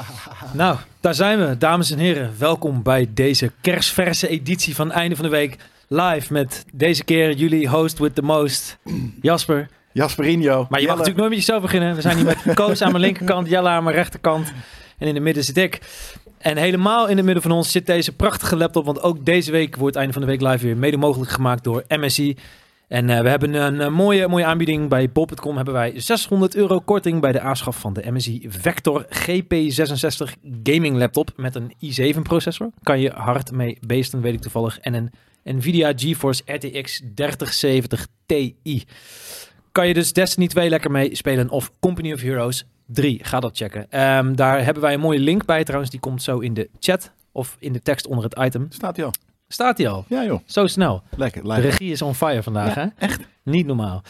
Nou, daar zijn we, dames en heren. Welkom bij deze kerstverse editie van Einde van de Week. Live met deze keer jullie host with the most, Jasper. Jasperinho. Maar je mag natuurlijk nooit met jezelf beginnen. We zijn hier met Koos aan mijn linkerkant, Jelle aan mijn rechterkant. En in het midden zit ik. En helemaal in het midden van ons zit deze prachtige laptop. Want ook deze week wordt Einde van de Week Live weer mede mogelijk gemaakt door MSI. En uh, we hebben een, een, mooie, mooie aanbieding. Bij bol.com hebben wij 600 euro korting bij de aanschaf van de MSI Vector GP66 gaming laptop met een i7 processor. Kan je hard mee beesten, weet ik toevallig. En een Nvidia GeForce RTX 3070 Ti. Kan je dus Destiny 2 lekker mee spelen of Company of Heroes 3. Ga dat checken. Um, daar hebben wij een mooie link bij trouwens. Die komt zo in de chat of in de tekst onder het item. Staat hij al? Staat hij al? Ja joh. Zo snel. Lekker. De regie is on fire vandaag ja, hè? Echt? Niet normaal.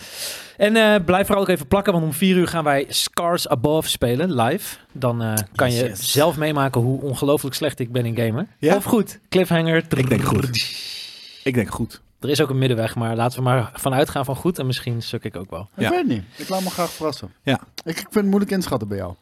En uh, blijf vooral ook even plakken, want om vier uur gaan wij Scars Above spelen, live. Dan uh, kan je yes. zelf meemaken hoe ongelooflijk slecht ik ben in gamen. Ja? Of goed. Cliffhanger. Ik denk goed. Ik denk goed. Er is ook een middenweg, maar laten we maar vanuit gaan van goed. En misschien suk ik ook wel. Ik Ja. weet niet. Ik laat me graag verrassen. Ja. Ik, ik vind het moeilijk inschatten bij jou.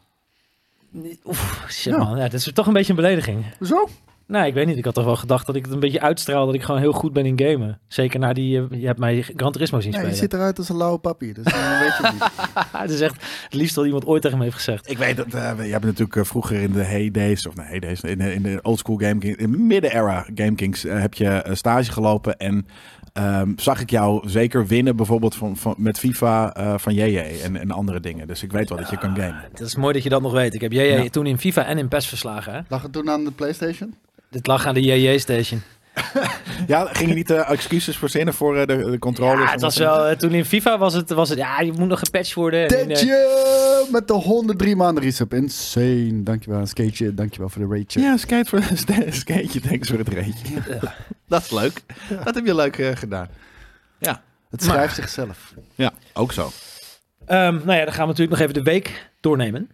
Oef, shit Ja. man. Ja, dat is toch een beetje een belediging. Zo? Nou, ik weet niet. Ik had toch wel gedacht dat ik het een beetje uitstraal dat ik gewoon heel goed ben in gamen. Zeker na die, eh, je hebt mij Gran Turismo zien Ja, je spelen. ziet eruit als een lauwe papier. Dus dan weet je het niet. het is echt het liefst wat iemand ooit tegen me heeft gezegd. Ik weet dat, eh, je hebt natuurlijk eh, vroeger in de heydays, of nee, heydays, in de, in de oldschool Game Kings, in de midden-era Game Kings, eh, heb je eh, stage gelopen en ehm, zag ik jou zeker winnen bijvoorbeeld van, van, met FIFA eh, van JJ en, en andere dingen. Dus ik weet wel dat je kan gamen. Het is mooi dat je dat nog weet. Ik heb JJ Ja. toen in FIFA en in PES verslagen. Hè? Lag het toen aan de Playstation? Dit lag aan de JJ-station. Ja, ging je niet eh, excuses verzinnen voor eh, de, de controle? Ja, het was wel, eh, toen in FIFA was het, was het, ja, je moet nog gepatcht worden. Tetje met de 103 maanden resub. Insane. Dankjewel, Skateje. Dankjewel voor de rate. Ja, skate voor skateje, thanks voor het reetje. Dat is leuk. Dat heb je leuk gedaan. Het schrijft zichzelf. Ja, ook zo. ehm, nou ja, dan gaan we natuurlijk nog even de week doornemen.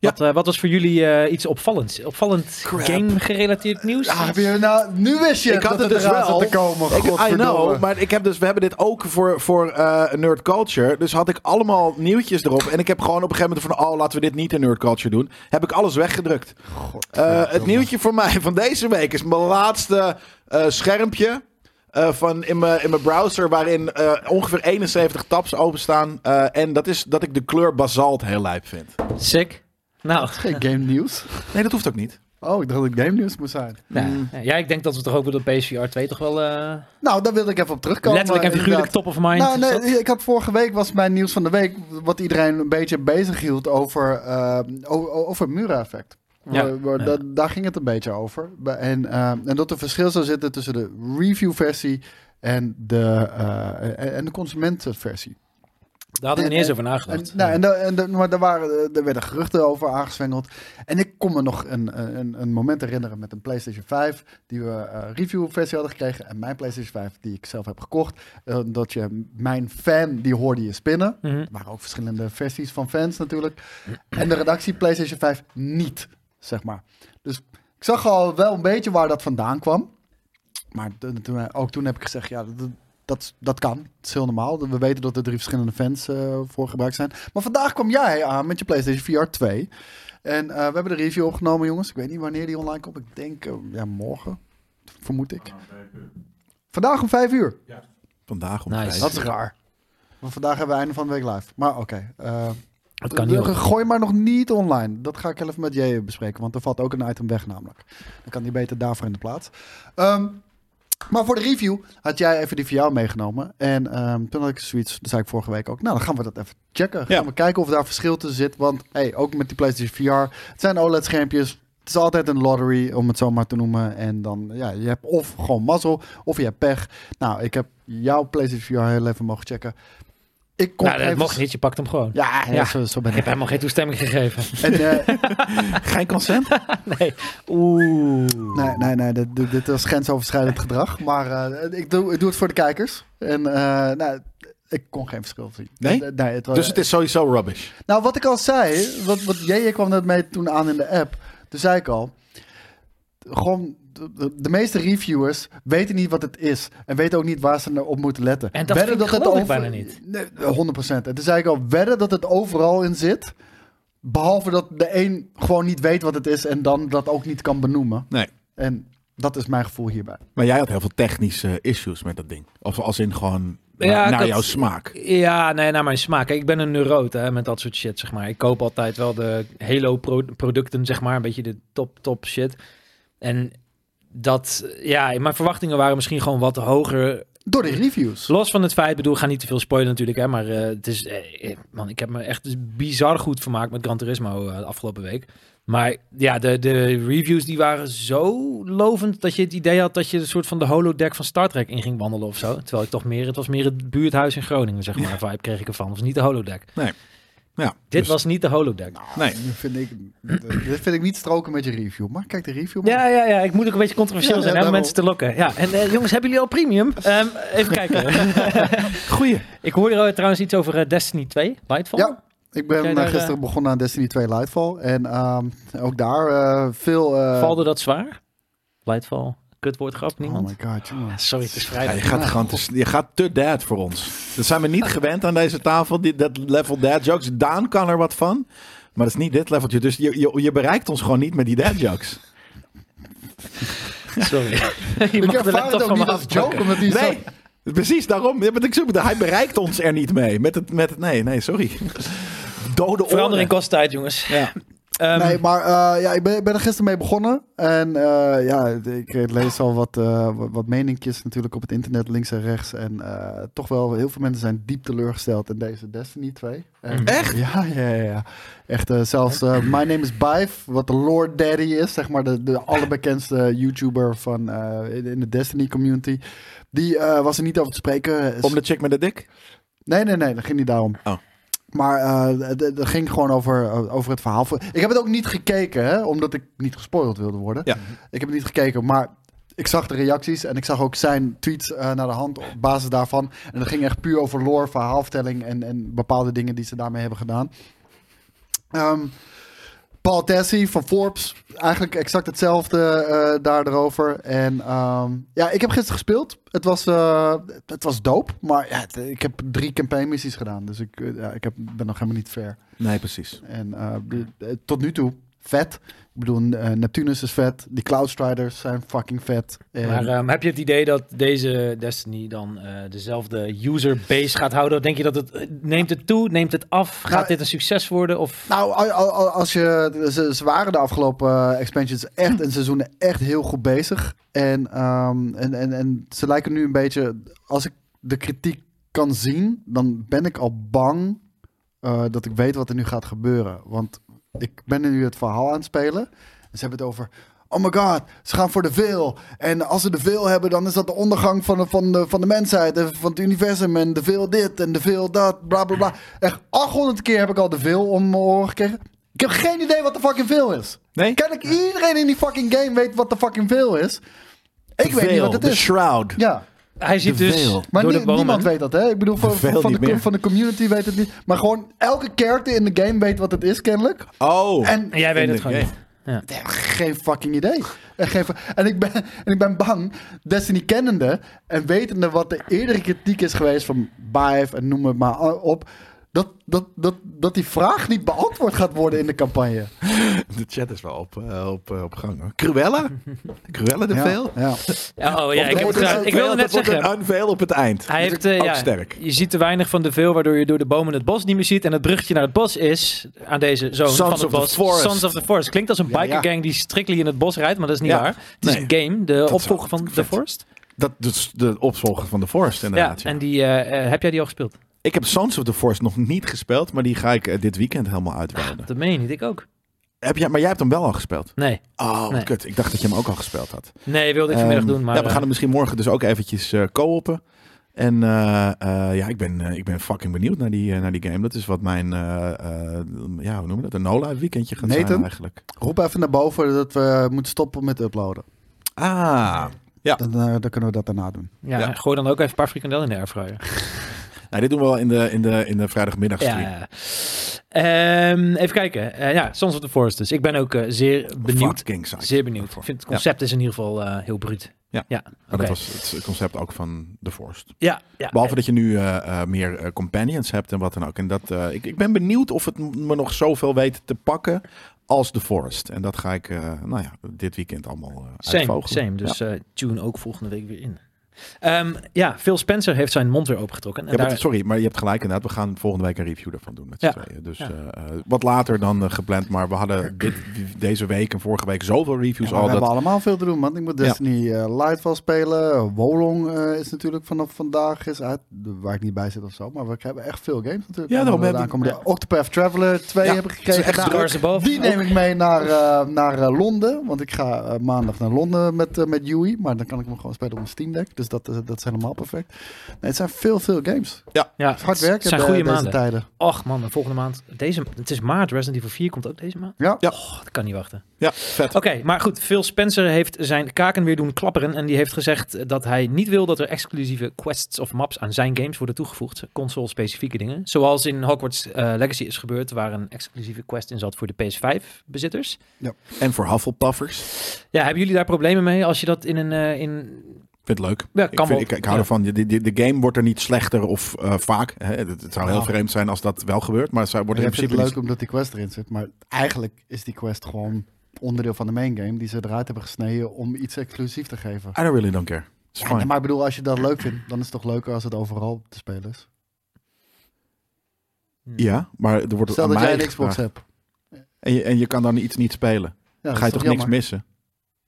Ja. Wat, eh, wat was voor jullie eh, iets opvallends? Opvallend game-gerelateerd nieuws? Ja, heb je, nou, nu wist je Ik had dat het dus eraan wel. zat te komen. Ik, I know, maar ik heb dus, we hebben dit ook voor, voor eh, Nerd Culture. Dus had ik allemaal nieuwtjes erop. En ik heb gewoon op een gegeven moment van, oh, laten we dit niet in Nerd Culture doen. Heb ik alles weggedrukt. Eh, het nieuwtje voor mij van deze week is mijn laatste eh, schermpje. eh, van in mijn in mijn browser waarin eh, ongeveer 71 tabs openstaan. Eh, en dat is dat ik de kleur basalt heel lijp vind. Sick. Nou, Geen game nieuws. Nee, dat hoeft ook niet. Oh, ik dacht dat het game nieuws moest zijn. nou, Mm. ja, ik denk dat we toch ook met de PSVR 2 toch wel eh, Nou, daar wilde ik even op terugkomen. letterlijk en figuurlijk top of mind. Nou, nee, ik had vorige week was mijn nieuws van de week wat iedereen een beetje bezig hield over, o- over het Mura-effect. Ja, daar ging het een beetje over. En, eh, en dat er verschil zou zitten tussen de review-versie en de, eh, en- en de consumentenversie. Daar hadden we en- niet eens en- over nagedacht. En, nou, en, da- en da- maar daar, waren, er werden geruchten over aangezwengeld. En ik kon me nog een, een, een moment herinneren met een PlayStation 5, die we eh review-versie hadden gekregen. En mijn PlayStation 5, die ik zelf heb gekocht. Eh, dat je mijn fan, die hoorde je spinnen. Mhm. Er waren ook verschillende versies van fans natuurlijk. En de redactie PlayStation 5 niet, zeg maar. Dus ik zag al wel een beetje waar dat vandaan kwam. Maar ook toen heb ik gezegd, ja, dat, dat, dat kan. Het is heel normaal. We weten dat er drie verschillende fans eh, voor gebruikt zijn. Maar vandaag kwam jij aan met je PlayStation VR 2. En eh, we hebben de review opgenomen, jongens. Ik weet niet wanneer die online komt. Ik denk, eh, ja, morgen. Vermoed ik. Vandaag om vijf uur. Vandaag om Nice. vijf. Dat is raar. Want vandaag hebben we einde van de week live. Maar oké. eh, Het kan niet. Gooi maar nog niet online. Dat ga ik even met jij bespreken. Want er valt ook een item weg namelijk. Dan kan die beter daarvoor in de plaats. Ehm, maar voor de review had jij even die VR meegenomen. En ehm, toen had ik zoiets, dat zei ik vorige week ook. Nou, dan gaan we dat even checken. Gaan Ja. we kijken of daar verschil tussen zit. Want hey, ook met die PlayStation VR. Het zijn OLED-schermpjes. Het is altijd een lottery, om het zo maar te noemen. En dan, ja, je hebt of gewoon mazzel, of je hebt pech. Nou, ik heb jouw PlayStation VR heel even mogen checken. Ik kon Nou, dat mocht niet. Je pakt hem gewoon. Ja, ja, Ja. Zo, zo ben Ik heb ik. helemaal geen toestemming gegeven. En, eh, Geen consent? nee. Oeh. nee, nee, nee, dit, dit- dit was grensoverschrijdend gedrag. Maar eh, ik, doe, ik doe het voor de kijkers. En eh, nou, ik kon geen verschil zien. Nee? Nee het was, Dus het is sowieso rubbish. Nou, wat ik al zei, wat, wat jij kwam net mee toen aan in de app. Toen zei ik al, gewoon de, de- meeste reviewers weten niet wat het is. En weten ook niet waar ze naar op moeten letten. En dat Wedden vind ik geloof ik over- bijna niet. Nee, 100%. En toen zei ik al, wedden dat het overal in zit. Behalve dat de een gewoon niet weet wat het is en dan dat ook niet kan benoemen. Nee. En dat is mijn gevoel hierbij. Maar jij had heel veel technische issues met dat ding. Of als in gewoon Ja, naar had- jouw smaak. Ja, nee, naar mijn smaak. Kijk, ik ben een neuroot hè, met dat soort shit, zeg maar. Ik koop altijd wel de Halo-producten, zeg maar. Een beetje de top, top shit. En dat, ja, mijn verwachtingen waren misschien gewoon wat hoger. Door de reviews. Los van het feit, bedoel, ik ga niet te veel spoilen natuurlijk, hè. Maar eh, het is, eh, man, ik heb me echt bizar goed vermaakt met Gran Turismo eh, de afgelopen week. Maar ja, de, de reviews die waren zo lovend dat je het idee had dat je een soort van de holodeck van Star Trek in ging wandelen of zo. Terwijl ik toch meer, het was meer het buurthuis in Groningen, zeg maar. Vibe kreeg ik ervan. Het was niet de holodeck. Ja, Dit dus- was niet de holodeck. Nee. Dit vind, ik, dit vind ik niet stroken met je review. Maar kijk de review. maar. Ja, ja, ja. Ik moet ook een beetje controversieel Ja, zijn ja, om mensen te lokken. Ja, en eh, jongens, hebben jullie al premium? Ehm, even kijken. Goeie. ik hoorde trouwens iets over eh, Destiny 2, Lightfall. Ja, ik ben eh, daar, gisteren begonnen aan Destiny 2 Lightfall. En ehm, ook daar eh, veel... eh, Valde dat zwaar? Lightfall. Kutwoord grap, Oh niemand? my god, jongen. Sorry, het is Ja, vrijdag. je, gaat gewoon te, je gaat te dad voor ons. Dat zijn we niet gewend aan deze tafel. Die, dat level dad jokes. Daan kan er wat van. Maar dat is niet dit leveltje. Dus je, je, je bereikt ons gewoon niet met die dad jokes. Sorry. je Ik ervaar laptop het ook van me niet als joke, afpakken. omdat die zo... Nee, precies daarom. Ja, maar ik zoek, hij bereikt ons er niet mee. Met het, met het, nee, nee, sorry. Dode Verandering oren. kost tijd, jongens. Ja. Ehm, Nee, maar eh, ja, ik ben, ben er gisteren mee begonnen. En eh, ja, ik lees al wat, eh wat, meninkjes natuurlijk op het internet, links en rechts. En eh, toch wel, heel veel mensen zijn diep teleurgesteld in deze Destiny 2. En, Echt? Ja, ja, ja. ja. Echt, eh, zelfs eh, My Name is Bive, wat de Lord Daddy is, zeg maar de, de allerbekendste YouTuber van, eh, in, in de Destiny community. Die eh, was er niet over te spreken. Om de chick met de dik? Nee, nee, nee, dat ging niet daarom. Oh. Maar eh, het het ging gewoon over, over het verhaal. Ik heb het ook niet gekeken, hè, omdat ik niet gespoild wilde worden. Ja. Ik heb het niet gekeken, maar ik zag de reacties en ik zag ook zijn tweets eh, naar de hand op basis daarvan. En dat ging echt puur over lore, verhaalvertelling en, en bepaalde dingen die ze daarmee hebben gedaan. Ehm, Paul Tassi van Forbes, eigenlijk exact hetzelfde eh daar erover. En ehm, ja, ik heb gisteren gespeeld. Het was, eh, het was dope, maar ja, het- ik heb drie campaign missies gedaan. Dus ik, eh, ja, ik heb, ben nog helemaal niet ver. Nee, precies. En eh, tot nu toe, vet. Bedoel, eh, Neptunus is vet. Die Cloud Striders zijn fucking vet. Maar ehm, heb je het idee dat deze Destiny dan eh, dezelfde user base gaat houden? Denk je dat het neemt het toe, neemt het af? Gaat Nou, dit een succes worden? Of Nou, al- al- al- als je, ze, ze waren de afgelopen eh, expansions echt en seizoenen echt heel goed bezig. En, ehm, en, en, en ze lijken nu een beetje, als ik de kritiek kan zien, dan ben ik al bang eh, dat ik weet wat er nu gaat gebeuren. Want ik ben nu het verhaal aan het spelen. En ze hebben het over. Oh my god, ze gaan voor de veel. En als ze de veel hebben, dan is dat de ondergang van de, van de, van de mensheid. En van het universum. En de veel dit en de veel dat. Bla bla bla. Echt 800 keer heb ik al de veel om mijn oren gekregen. Ik heb geen idee wat de fucking veel is. Nee? Kennelijk iedereen in die fucking game weet wat de fucking veel is. Ik weet niet wat het de is. shroud. Ja, hij ziet De dus veel. maar door nie- de bomen. niemand weet dat, hè? Ik bedoel, van, Veel van, de, van de community weet het niet. Maar gewoon elke character in de game weet wat het is, kennelijk. Oh. En En jij weet het de gewoon game. niet. heb geen fucking idee. Geen en, ik ben, en ik ben bang, Destiny kennende en wetende wat de eerdere kritiek is geweest van Bive en noem het maar op, dat, dat, dat, dat die vraag niet beantwoord gaat worden in de campagne. De chat is wel op, eh, op, eh, op gang. hoor. Cruella? Cruella de Ja, veel? ja. Ja, oh ja, ik, heb het ik wilde net zeggen. een unveil op het eind. Hij heeft, eh, ja, sterk. Je ziet te weinig van de veel, waardoor je door de bomen het bos niet meer ziet. En het bruggetje naar het bos is aan deze zoon Sons van of het the bos. Forest. Sons of the Forest. Klinkt als een Ja, ja. bikergang die strictly in het bos rijdt, maar dat is niet Ja. waar. Het is Nee. een game, de opvolger van The. Forest. Dat is de opvolger van The Forest inderdaad. ja. en die, heb jij die al gespeeld? Ik heb Sons of the Forest nog niet gespeeld, maar die ga ik eh, dit weekend helemaal uitwerken. Dat meen je niet, ik ook. Heb jij, maar jij hebt hem wel al gespeeld? Nee, Oh, Nee. kut. Ik dacht dat je hem ook al gespeeld had. nee wilde ik vanmiddag Ehm, doen, maar... ja, we eh, gaan hem misschien morgen dus ook eventjes eh co-oppen. En eh, eh, ja, ik ben, eh, ik ben fucking benieuwd naar die, eh, naar die game. Dat is wat mijn, eh, eh, ja, hoe noem je dat? Een no-live weekendje gaat zijn Nathan? eigenlijk. Roep even naar boven dat we moeten stoppen met uploaden. Ah, ja. Dan, eh, dan kunnen we dat daarna doen. ja, ja. gooi dan ook even een paar frikandellen in de airfryer. Nou, dit doen we wel in de, in de, in de vrijdagmiddagstream. Ja. Ehm, even kijken. Eh, ja, Sons of the Forest dus. Ik ben ook eh, zeer benieuwd. Zeer benieuwd. Ik vind het concept is in ieder geval eh, heel bruut. Ja. ja Maar dat was het concept ook van The Forest. Ja, ja. Behalve dat je nu meer companions hebt en wat dan ook. En dat, ik, ik ben benieuwd of het me nog zoveel weet te pakken als The Forest. En dat ga ik nou ja, dit weekend allemaal uh, Same, same. Dus tune ook volgende week weer in. Ehm, ja, Phil Spencer heeft zijn mond weer opengetrokken. En Ja, maar daar, sorry, maar je hebt gelijk inderdaad. We gaan volgende week een review ervan doen met z'n Ja. tweeën. Dus Ja. eh, eh, wat later dan eh, gepland. Maar we hadden dit, deze week en vorige week zoveel Ja, reviews maar we al. hebben Dat, allemaal veel te doen, man. Ik moet Ja. Destiny eh, Lightfall spelen. Wolong eh, is natuurlijk vanaf vandaag is uit, waar ik niet bij zit of zo. Maar we hebben echt veel games natuurlijk. Ja, daarom En, eh, heb ik- aankomende- Octopath Traveler 2 Ja, heb ik gekregen. echt Nou, die neem ik mee naar, eh, naar Londen. Want ik ga maandag naar Londen met, met Yui. Maar dan kan ik hem gewoon spelen op mijn Steam Deck. Dus dat, is- dat is helemaal perfect. Nee, het zijn veel, veel games. ja, Het is hard het werken zijn de- goede deze maanden. tijden. Och man, de volgende maand. Deze, het is maart. Resident Evil 4 komt ook deze maand. Ja. Ja. Oh, dat kan niet wachten. ja, vet. Oké, maar goed. Phil Spencer heeft zijn kaken weer doen klapperen. En die heeft gezegd dat hij niet wil dat er exclusieve quests of maps aan zijn games worden toegevoegd. Console-specifieke dingen. Zoals in Hogwarts eh, Legacy is gebeurd, waar een exclusieve quest in zat voor de PS5-bezitters. En voor Hufflepuffers. Ja, hebben jullie daar problemen mee als je dat in een... eh, in... Ik vind het leuk. Ja, Ik, vind, ik, ik hou Ja. ervan. De, de, de game wordt er niet slechter of eh, vaak. Hè. Het, het zou heel Ja. vreemd zijn als dat wel gebeurt. Maar het zou- wordt er Ik in principe het leuk omdat die quest erin zit. Maar eigenlijk is die quest gewoon onderdeel van de main game. Die ze eruit hebben gesneden om iets exclusief te geven. I don't really don't care. Ja, nee, maar ik bedoel, als je dat leuk vindt, dan is het toch leuker als het overal te spelen is. Ja, maar er wordt Stel aan dat mij jij een Xbox hebt. En je, en je kan dan iets niet spelen. Ja, Dan ga je toch niks missen?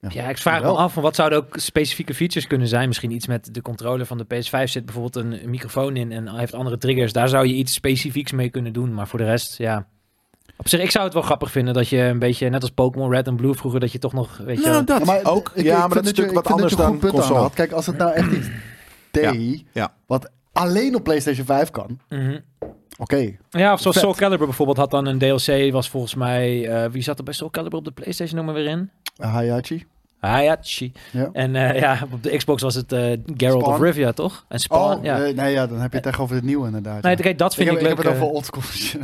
Ja, ik vraag me Wel. af van wat zouden ook specifieke features kunnen zijn. Misschien iets met de controller van de PS5 zit bijvoorbeeld een microfoon in en hij heeft andere triggers. Daar zou je iets specifieks mee kunnen doen. Maar voor de rest, ja. Op zich, ik zou het wel grappig vinden dat je een beetje, net als Pokémon Red en Blue vroeger, dat je toch nog, weet je... Nou, dat Ja, maar ook. ik- ja, maar dat is natuurlijk ik wat anders dan console. aanhaalt. Kijk, als het nou echt iets deed, Ja. wat alleen op PlayStation 5 kan, Mhm. oké. Ja, of zoals Vet. Soul Calibur bijvoorbeeld had dan een DLC, was volgens mij... eh, wie zat er bij Soul Calibur op de PlayStation nog maar weer in? Hayachi. Hayachi. Ja. En eh, ja, op de Xbox was het eh Geralt of Rivia, toch? En Spawn, Oh, ja. nee, ja, dan heb je het echt over het nieuwe inderdaad. Nee, ja. kijk, dat ik vind heb, ik, ik heb het.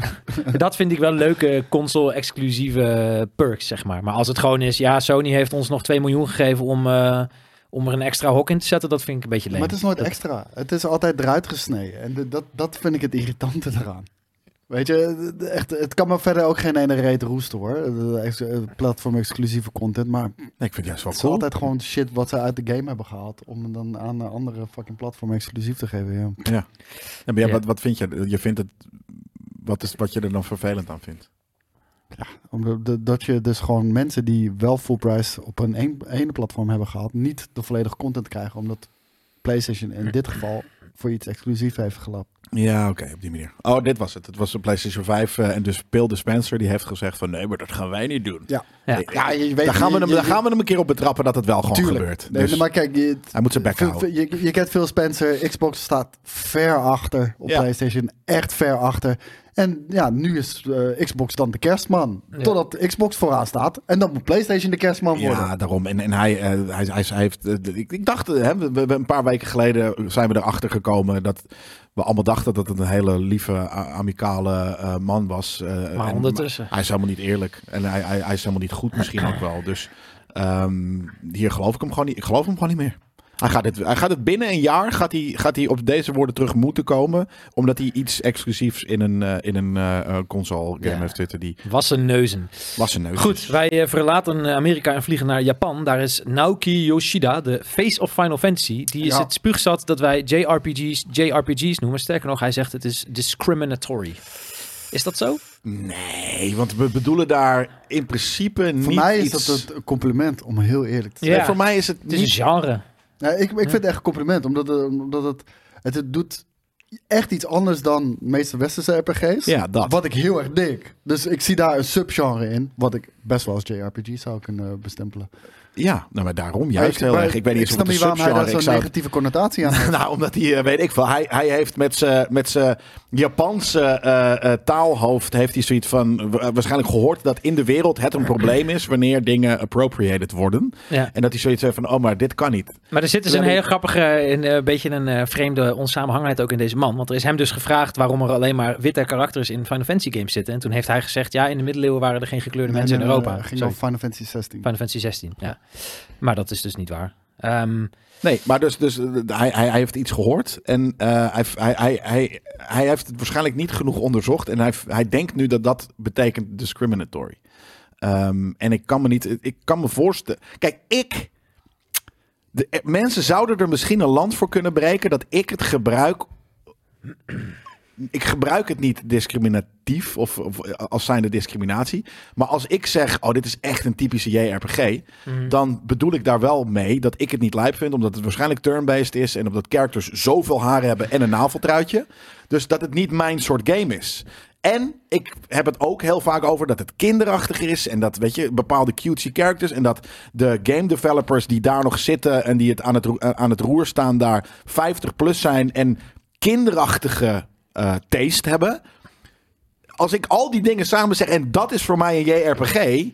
Dat vind ik wel leuke console-exclusieve perks, zeg maar. Maar als het gewoon is, ja, Sony heeft ons nog 2 miljoen gegeven om, eh, om er een extra hok in te zetten, dat vind ik een beetje leuk. Maar het is nooit extra. Het is altijd eruit gesneden. En de- dat, dat vind ik het irritante eraan. Weet je, echt, het kan me verder ook geen ene reet roesten hoor. Eh, Platform-exclusieve content. Maar Nee, ik vind het juist wel het is altijd gewoon shit wat ze uit de game hebben gehaald. Om het dan aan eh, andere fucking platform exclusief te geven. Ja. Ja. Ja, maar ja, Ja. Wat, wat vind je? Je vindt het... Wat is wat je er dan vervelend aan vindt? Omdat de- dat je dus gewoon mensen die wel full price op een een, ene platform hebben gehad. Niet de volledige content krijgen. Omdat PlayStation in dit geval voor iets exclusief heeft gelapt. Ja, oké, op die manier. Oh, dit was het. Het was de PlayStation 5 eh, en dus Bill Spencer die heeft gezegd van nee, maar dat gaan wij niet doen. Ja. Ja. Je weet, daar, gaan we hem, je- daar gaan we hem een keer op betrappen dat het wel gewoon Tuurlijk. gebeurt. Nee, Dus maar kijk, je, hij moet zijn bek houden. Je, je kent Phil Spencer. Xbox staat ver achter op Ja. PlayStation. Echt ver achter. En ja, nu is eh, Xbox dan de kerstman. Ja. Totdat Xbox vooraan staat. En dan moet PlayStation de kerstman worden. Ja, daarom. En, en hij, eh, hij, hij, hij heeft. eh, ik, ik dacht, hè, we, we- een paar weken geleden zijn we erachter gekomen dat we allemaal dachten dat het een hele lieve, amicale eh, man was. eh, Maar en- ondertussen. hij is helemaal niet eerlijk. En hij, hij, hij is helemaal niet goed, misschien ook wel. Dus ehm, hier geloof ik hem gewoon niet. Ik geloof hem gewoon niet meer. Hij gaat, het, hij gaat het binnen een jaar gaat hij, gaat hij op deze woorden terug moeten komen. Omdat hij iets exclusiefs in een, eh, in een eh, eh, console game Ja. heeft zitten. Die Wassen neuzen. was zijn neus. Goed, wij verlaten Amerika en vliegen naar Japan. Daar is Naoki Yoshida, de face of Final Fantasy. Die is Ja. het spuugzat dat wij JRPG's, JRPG's noemen. Sterker nog, hij zegt het is discriminatory. Is dat zo? Nee, want we bedoelen daar in principe niet Voor mij is iets... dat het een compliment, om heel eerlijk te zijn. Ja. Nee, voor mij is het Het is een niet... genre. Ja, ik, ik vind het echt een compliment, omdat, het- omdat het, het, het doet echt iets anders dan de meeste westerse RPG's. Ja, dat. Wat ik heel erg dik. Dus ik zie daar een subgenre in, wat ik best wel als JRPG zou kunnen bestempelen. Ja, nou, maar daarom juist heel erg. Ik weet niet eens of het een waarom hij daar zo'n zou... negatieve connotatie aan heeft. Nou, omdat hij, eh, weet ik veel, hij, hij heeft met zijn met zijn Japanse eh, eh, taalhoofd heeft hij zoiets van wa- waarschijnlijk gehoord dat in de wereld het een probleem is wanneer dingen appropriated worden. Ja. En dat hij zoiets heeft van, oh, maar dit kan niet. Maar er zit dus een hele grappige, een beetje een eh, vreemde onsamenhangheid ook in deze man. Want er is hem dus gevraagd waarom er alleen maar witte karakters in Final Fantasy games zitten. En toen heeft hij gezegd, ja, in de middeleeuwen waren er geen gekleurde mensen in Europa. Het ging Sorry. Final Fantasy 16. Final Fantasy 16, ja. Maar dat is dus niet waar. Ehm, Nee, maar dus, dus eh, hij, hij, hij heeft iets gehoord en eh, hij, hij, hij, hij, heeft het waarschijnlijk niet genoeg onderzocht en hij, hij denkt nu dat dat betekent discriminatory. Ehm, en ik kan me niet, ik kan me voorstellen. Kijk, ik. De, eh, mensen zouden er misschien een land voor kunnen breken dat ik het gebruik. Ik gebruik het niet discriminatief of, of als zijnde discriminatie. Maar als ik zeg, oh, dit is echt een typische JRPG. Dan bedoel ik daar wel mee dat ik het niet lijp vind. Omdat het waarschijnlijk turn-based is. En omdat characters zoveel haar hebben en een naveltruitje. Dus dat het niet mijn soort game is. En ik heb het ook heel vaak over dat het kinderachtig is. En dat, weet je, bepaalde cutesy characters. En dat de game developers die daar nog zitten en die het aan het, aan het roer staan, daar 50 plus zijn. En kinderachtige eh, taste hebben. Als ik al die dingen samen zeg en dat is voor mij een JRPG.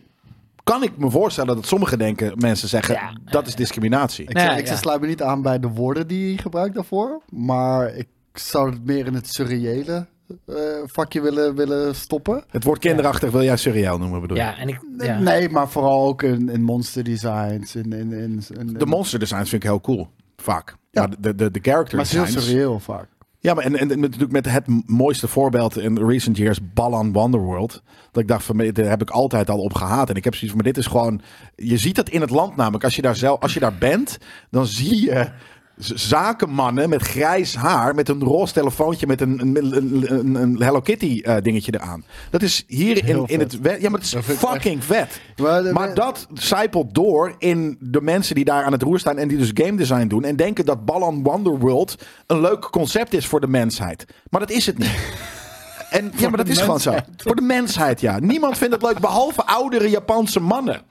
Kan ik me voorstellen dat sommige denken, mensen zeggen Ja. dat is discriminatie. Ik, zeg- ja, ik ja. sluit me niet aan bij de woorden die je gebruikt daarvoor. Maar ik zou het meer in het surreële eh, vakje willen, willen stoppen. Het woord kinderachtig wil jij surreal noemen, bedoel je? ja, en ik... Ja. Nee, maar vooral ook in, in monster designs. In, in, in, in- De monster designs vind ik heel cool, vaak. Ja. Maar de, de, de character Maar het is heel surreëel vaak. Ja, maar en, en natuurlijk met het mooiste voorbeeld in recent years, Balan Wonderworld. Dat ik dacht van, daar heb ik altijd al op gehaat. En ik heb zoiets van, maar dit is gewoon... Je ziet het in het land namelijk. Als je daar, zelf, als je daar bent, dan zie je zakenmannen met grijs haar... met een roze telefoontje met een, een, een, Hello Kitty eh, dingetje eraan. Dat is hier in, in het... Ja, maar het is Dat fucking vet. Maar, dat zijpelt door in de mensen die daar aan het roer staan en die dus game design doen. En denken dat Balan Wonderworld een leuk concept is voor de mensheid. Maar dat is het niet. En ja, maar dat is gewoon zo. Voor de mensheid, ja. Niemand vindt het leuk, behalve oudere Japanse mannen.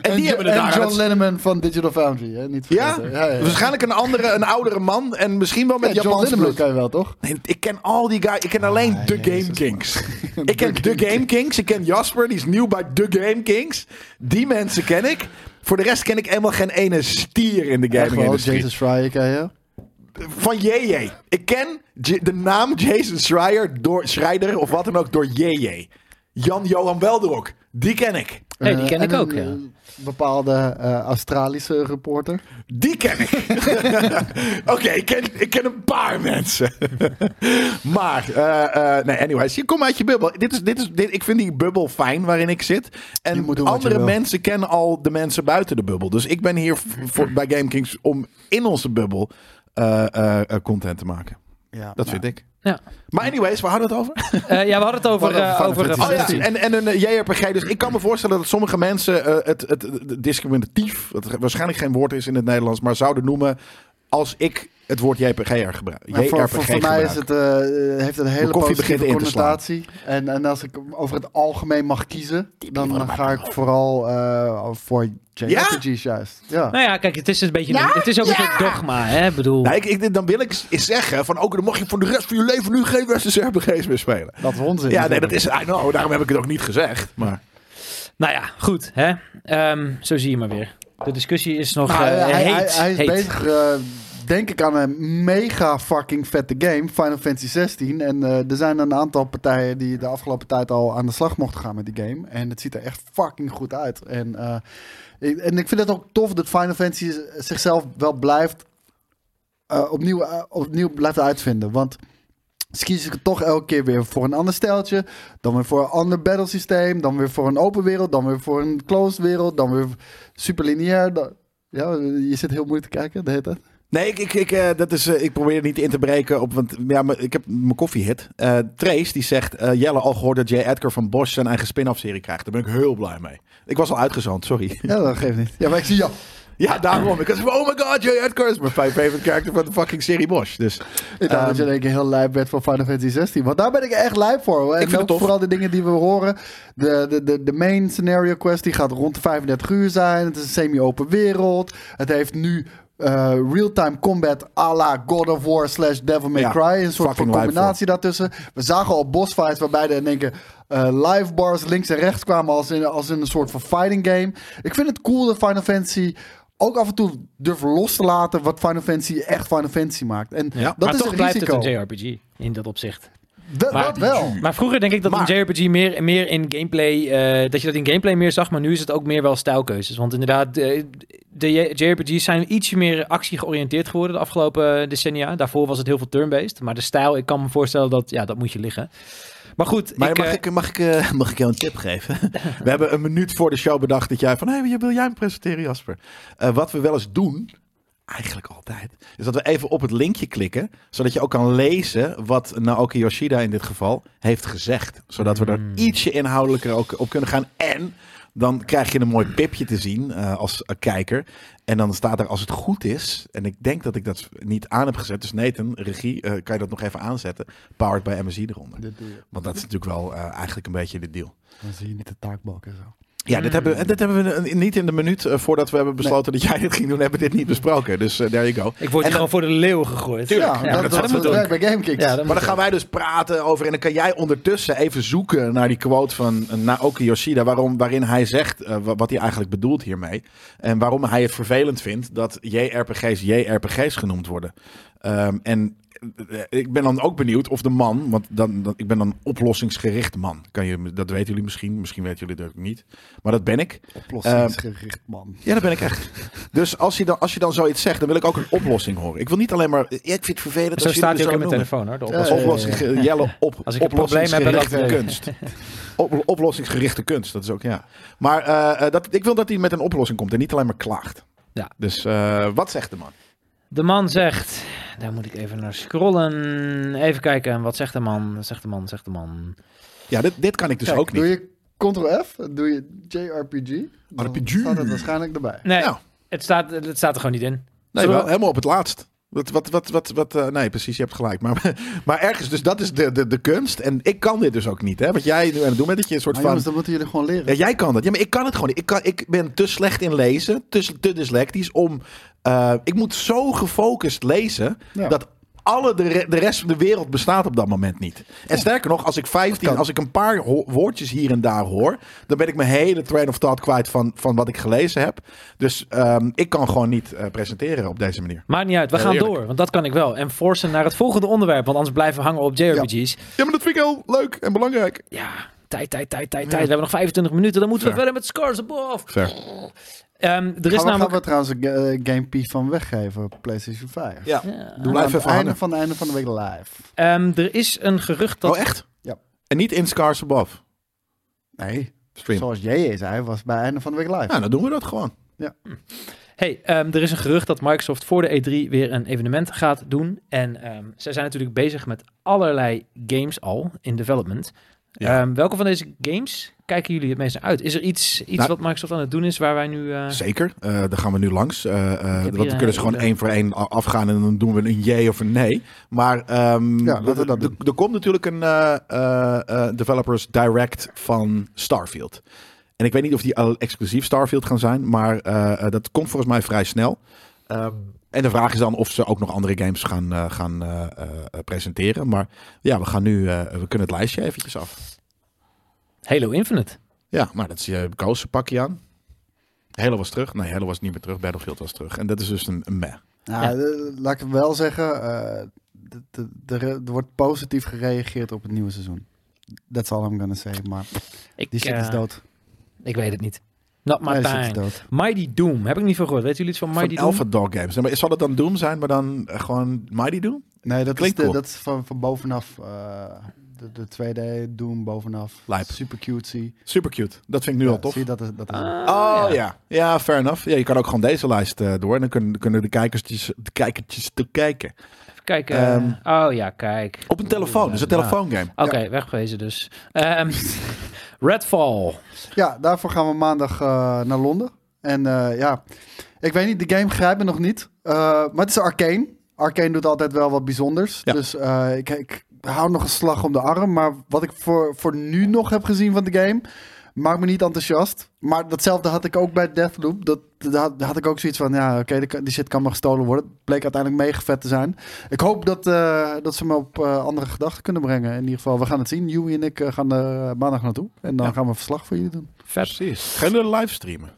En, die hebben het en John Lennon van Digital Foundry, hè? Niet ja? vergeten. ja, ja, ja. waarschijnlijk een andere, een oudere man en misschien wel met Ja, Japans bloed. kan je wel, toch? Nee, ik ken al die guys. Ik ken alleen Ah, Jezus, Game Kings. ik ken de Game Kings. Ik ken Jasper, die is nieuw bij de Game Kings. Die mensen ken ik. Voor de rest ken ik helemaal geen ene stier in de gaming industrie. Jason Schreier ken je. Van JJ. Ik ken de naam Jason Schreier, door, Schreider of wat dan ook door JJ. Jan-Johan Welderok. Die ken ik. Hey, die Eh, ken en ik ook, een, ja. Bepaalde eh, Australische reporter. Die ken ik. Oké, ik, ken, ik ken een paar mensen. maar, eh, eh, nee, anyways. Je komt uit je bubbel. Dit is, dit is, dit, ik vind die bubbel fijn waarin ik zit. En andere mensen kennen al de mensen buiten de bubbel. Dus ik ben hier voor, bij GameKings om in onze bubbel eh, eh, eh, content te maken. Ja, Dat nou, vind ik. Ja. Maar anyways, waar hadden we het over? Eh, ja, we hadden het over... We hadden eh, over eh, Oh ja, 16. en, en een JRPG. Dus ik kan me voorstellen dat sommige mensen eh, het, het, het discriminatief, wat waarschijnlijk geen woord is in het Nederlands, maar zouden noemen als ik het woord JRPG er gebruik. Maar voor, voor, voor mij is het, eh, heeft het een hele positieve connotatie. En, en als ik over het algemeen mag kiezen, dan, dan ga ik vooral eh, voor JRPG's juist. Ja. Nou ja, kijk, het is een beetje een, het is ook een soort dogma, hè? Bedoel, Nou, ik, ik, dan wil ik eens zeggen van, ook dan mag je voor de rest van je leven nu geen westerse RPG's meer spelen. Dat is onzin. Ja, nee, dat is, I know, daarom heb ik het ook niet gezegd. Maar nou ja, goed, hè? Ehm, zo zie je maar weer. De discussie is nog Nou, eh, hij, heet. hij, hij is heet. bezig, eh, denk ik, aan een mega fucking vette game, Final Fantasy 16. En eh, er zijn een aantal partijen die de afgelopen tijd al aan de slag mochten gaan met die game. En het ziet er echt fucking goed uit. En, eh, ik, en ik vind het ook tof dat Final Fantasy zichzelf wel blijft eh, opnieuw, opnieuw blijft uitvinden. Want ze kiezen toch elke keer weer voor een ander steltje. Dan weer voor een ander battle systeem. Dan weer voor een open wereld. Dan weer voor een closed wereld. Dan weer super lineair. Ja, je zit heel moeilijk te kijken, de hele tijd. Nee, ik, ik, ik, eh, dat is, eh, ik probeer niet in te breken op, want ja, maar ik heb mijn koffiehit. Eh Trace die zegt, Jelle al gehoord dat J. Edgar van Bosch zijn eigen spin-off serie krijgt. Daar ben ik heel blij mee. Ik was al uitgezond, sorry. Ja, dat geeft niet. Ja, maar ik zie ja. ja, daarom. Ik was van, oh my god, J. Edgar is mijn favorite character van de fucking serie Bosch. Dus Ik dacht dat je in één keer heel lijp werd voor Final Fantasy 16. Want daar ben ik echt lijp voor. hoor. En vind het ook tof. vooral de dingen die we horen. De, de, de, de main scenario quest die gaat rond de 35 uur zijn. Het is een semi-open wereld. Het heeft nu eh, real-time combat à la God of War slash Devil May Ja, Cry. Een soort van combinatie daartussen. We zagen al bossfights waarbij er in één keer eh, live bars links en rechts kwamen als in, als in een soort van fighting game. Ik vind het cool dat Final Fantasy ook af en toe durft los te laten wat Final Fantasy echt Final Fantasy maakt. En Ja, dat maar is toch het blijft risico. het een JRPG in dat opzicht. Dat, Maar- dat wel. Maar vroeger denk ik dat Maar- een JRPG meer, meer in gameplay, eh, dat je dat in gameplay meer zag, maar nu is het ook meer wel stijlkeuzes. Want inderdaad, de, de JRPG's zijn ietsje meer actie georiënteerd geworden de afgelopen decennia. Daarvoor was het heel veel turn-based, maar de stijl, ik kan me voorstellen dat, ja, dat moet je liggen. Maar goed, Maar ik, mag, eh, ik, mag, ik, eh, mag ik jou een tip geven? we hebben een minuut voor de show bedacht dat jij van... Hé, hey, wil jij hem presenteren, Jasper? Eh, wat we wel eens doen, eigenlijk altijd... is dat we even op het linkje klikken... zodat je ook kan lezen wat Naoki Yoshida in dit geval heeft gezegd. Zodat we er Mm. ietsje inhoudelijker ook op kunnen gaan. En dan krijg je een mooi pipje te zien eh, als kijker. En dan staat er als het goed is... en ik denk dat ik dat niet aan heb gezet... dus Nathan, regie, eh, kan je dat nog even aanzetten... powered by MSI eronder. Dit doe je. Want dat is natuurlijk wel eh, eigenlijk een beetje de deal. Dan zie je niet de taakbalk en zo. Ja, dit hebben, we- dit hebben we niet in de minuut eh, voordat we hebben besloten dat jij dit ging doen, hebben we dit niet besproken. Dus eh there you go. ik word en hier gewoon voor de leeuw gegooid. Ja, Ja, dat, dat dat, werkt bij. Ja, dat Maar dan gaan wij dus praten over. En dan kan jij ondertussen even zoeken naar die quote van eh, Naoki Yoshida. Waarom, waarin hij zegt wa- wat hij eigenlijk bedoelt hiermee. En waarom hij het vervelend vindt dat JRPG's JRPG's genoemd worden. Ehm, en ik ben dan ook benieuwd of de man, want dan, dan, ik ben dan oplossingsgericht man. Kan je, dat weten jullie misschien, misschien weten jullie dat ook niet. Maar dat ben ik. Oplossingsgericht, man. Ja, dat ben ik echt. Dus als je, dan, als je dan zoiets zegt, dan wil ik ook een oplossing horen. Ik wil niet alleen maar. Ja, ik vind het vervelend. Zo als staat hij ook in mijn telefoon hoor. de Ja, oplossing. Jelle, op, Als ik een probleem heb, dat- kunst. Op, oplossingsgerichte kunst, dat is ook ja. Maar eh, eh, dat, ik wil dat hij met een oplossing komt en niet alleen maar klaagt. Ja. Dus eh, wat zegt de man? De man zegt, daar moet ik even naar scrollen. Even kijken, wat zegt de man? Wat zegt de man? Zegt de man. Ja, dit, dit kan ik dus Kijk, ook niet. Doe je Ctrl-F, doe je JRPG, dan RPG. staat het waarschijnlijk erbij. Nee, Nou, het, staat, het staat er gewoon niet in. nee, wel, helemaal op het laatst. Wat, wat, wat, wat, wat, eh, nee, precies, je hebt gelijk. Maar, maar ergens, dus dat is de, de, de kunst. En ik kan dit dus ook niet. Hè? Wat jij nu aan het doen bent, dat je een soort Maar van... jongens, dan moeten jullie gewoon leren. Ja, jij kan dat. Ja, maar ik kan het gewoon niet. Ik, kan, ik ben te slecht in lezen, te, te dyslectisch om... eh, ik moet zo gefocust lezen Ja. dat alle de, re- de rest van de wereld bestaat op dat moment niet. En sterker nog, als ik 15, kan. als ik een paar woordjes hier en daar hoor, dan ben ik mijn hele train of thought kwijt van, van wat ik gelezen heb. Dus ehm, ik kan gewoon niet eh, presenteren op deze manier. Maakt niet uit, we Heel gaan eerlijk. door. Want dat kan ik wel. En forcen naar het volgende onderwerp. Want anders blijven we hangen op JRPG's. Ja, maar dat vind ik heel leuk en belangrijk. Ja, tijd, tijd, tijd, tijd, Ja. tijd. We hebben nog 25 minuten. Dan moeten we verder met Scars Above. Fair. Ehm, er is gaan, we, gaan namelijk... we trouwens een ga- eh, Game P van weggeven op PlayStation 5. Ja. Ja. We Blijf aan het even einde hangen. van, einde van de week live. Ehm, er is een gerucht dat... Oh, echt? Ja. En niet in Scars Above. Nee, Stream. zoals JJ zei, was bij einde van de week live. Nou, dan doen we dat gewoon. Hey, ehm, er is een gerucht dat Microsoft voor de E3 weer een evenement gaat doen. En ehm, zij zijn natuurlijk bezig met allerlei games al in development. Ja. Ehm, welke van deze games kijken jullie het meest naar uit? Is er iets, iets Nou- wat Microsoft aan het doen is waar wij nu... eh, Zeker, eh, daar gaan we nu langs. Eh, eh, want we kunnen ze gewoon één voor één afgaan en dan doen we een jee of een nee. Maar ehm, Ja, we dat er- er komt natuurlijk een eh, eh, eh, Developers Direct van Starfield. En ik weet niet of die al exclusief Starfield gaan zijn, maar dat komt volgens mij vrij snel. Ehm, en de vraag is dan of ze ook nog andere games gaan, gaan eh, eh, eh, presenteren. Maar ja, we gaan nu, eh, we kunnen het lijstje eventjes af. Halo Infinite. Ja, maar dat is je koos pak je aan. Halo was terug. Nee, Halo was niet meer terug. Battlefield was terug. En dat is dus een, een meh. Nou, Ja. eh, laat ik wel zeggen, eh, de- er wordt positief gereageerd op het nieuwe seizoen. That's all I'm gonna say. Maar Ik, die shit eh, is dood. Ik weet het niet. Not my Nee, is dood. Mighty Doom. Heb ik niet van gehoord. Weet jullie iets van Van Mighty Doom? Alpha Dog Games. Nee, Maar zal het dan Doom zijn, maar dan gewoon Mighty Doom? Nee, dat is, Klinkt de, cool. dat is van, van bovenaf. eh, de, de 2D Doom bovenaf. Lijp. Super cutesy. Super cute. Dat vind ik nu Ja, al tof. Zie je, dat is, dat is Ah, Oh ja. ja. fair enough. Ja, je kan ook gewoon deze lijst eh, door. En dan kunnen, kunnen de kijkertjes, de kijkertjes te kijken. Even kijken. eh, Ehm, oh ja, kijk. Op een telefoon. Dus een telefoongame. Oké, wegwezen dus. Ehm, Redfall. Ja, daarvoor gaan we maandag eh, naar Londen. En eh, ja, ik weet niet, de game grijpt me nog niet. Eh, maar het is Arcane. Arcane doet altijd wel wat bijzonders. Ja. Dus eh, ik, ik hou nog een slag om de arm. Maar wat ik voor, voor nu nog heb gezien van de game, maakt me niet enthousiast. Maar datzelfde had ik ook bij Deathloop. Dat, dat had, daar had ik ook zoiets van, ja, oké, die, die shit kan maar gestolen worden. Het bleek uiteindelijk mega vet te zijn. Ik hoop dat, eh, dat ze me op eh, andere gedachten kunnen brengen. In ieder geval, we gaan het zien. Joey en ik eh, gaan er maandag naartoe. En dan Ja. gaan we een verslag voor jullie doen. Vet. Precies. Gaan jullie live streamen?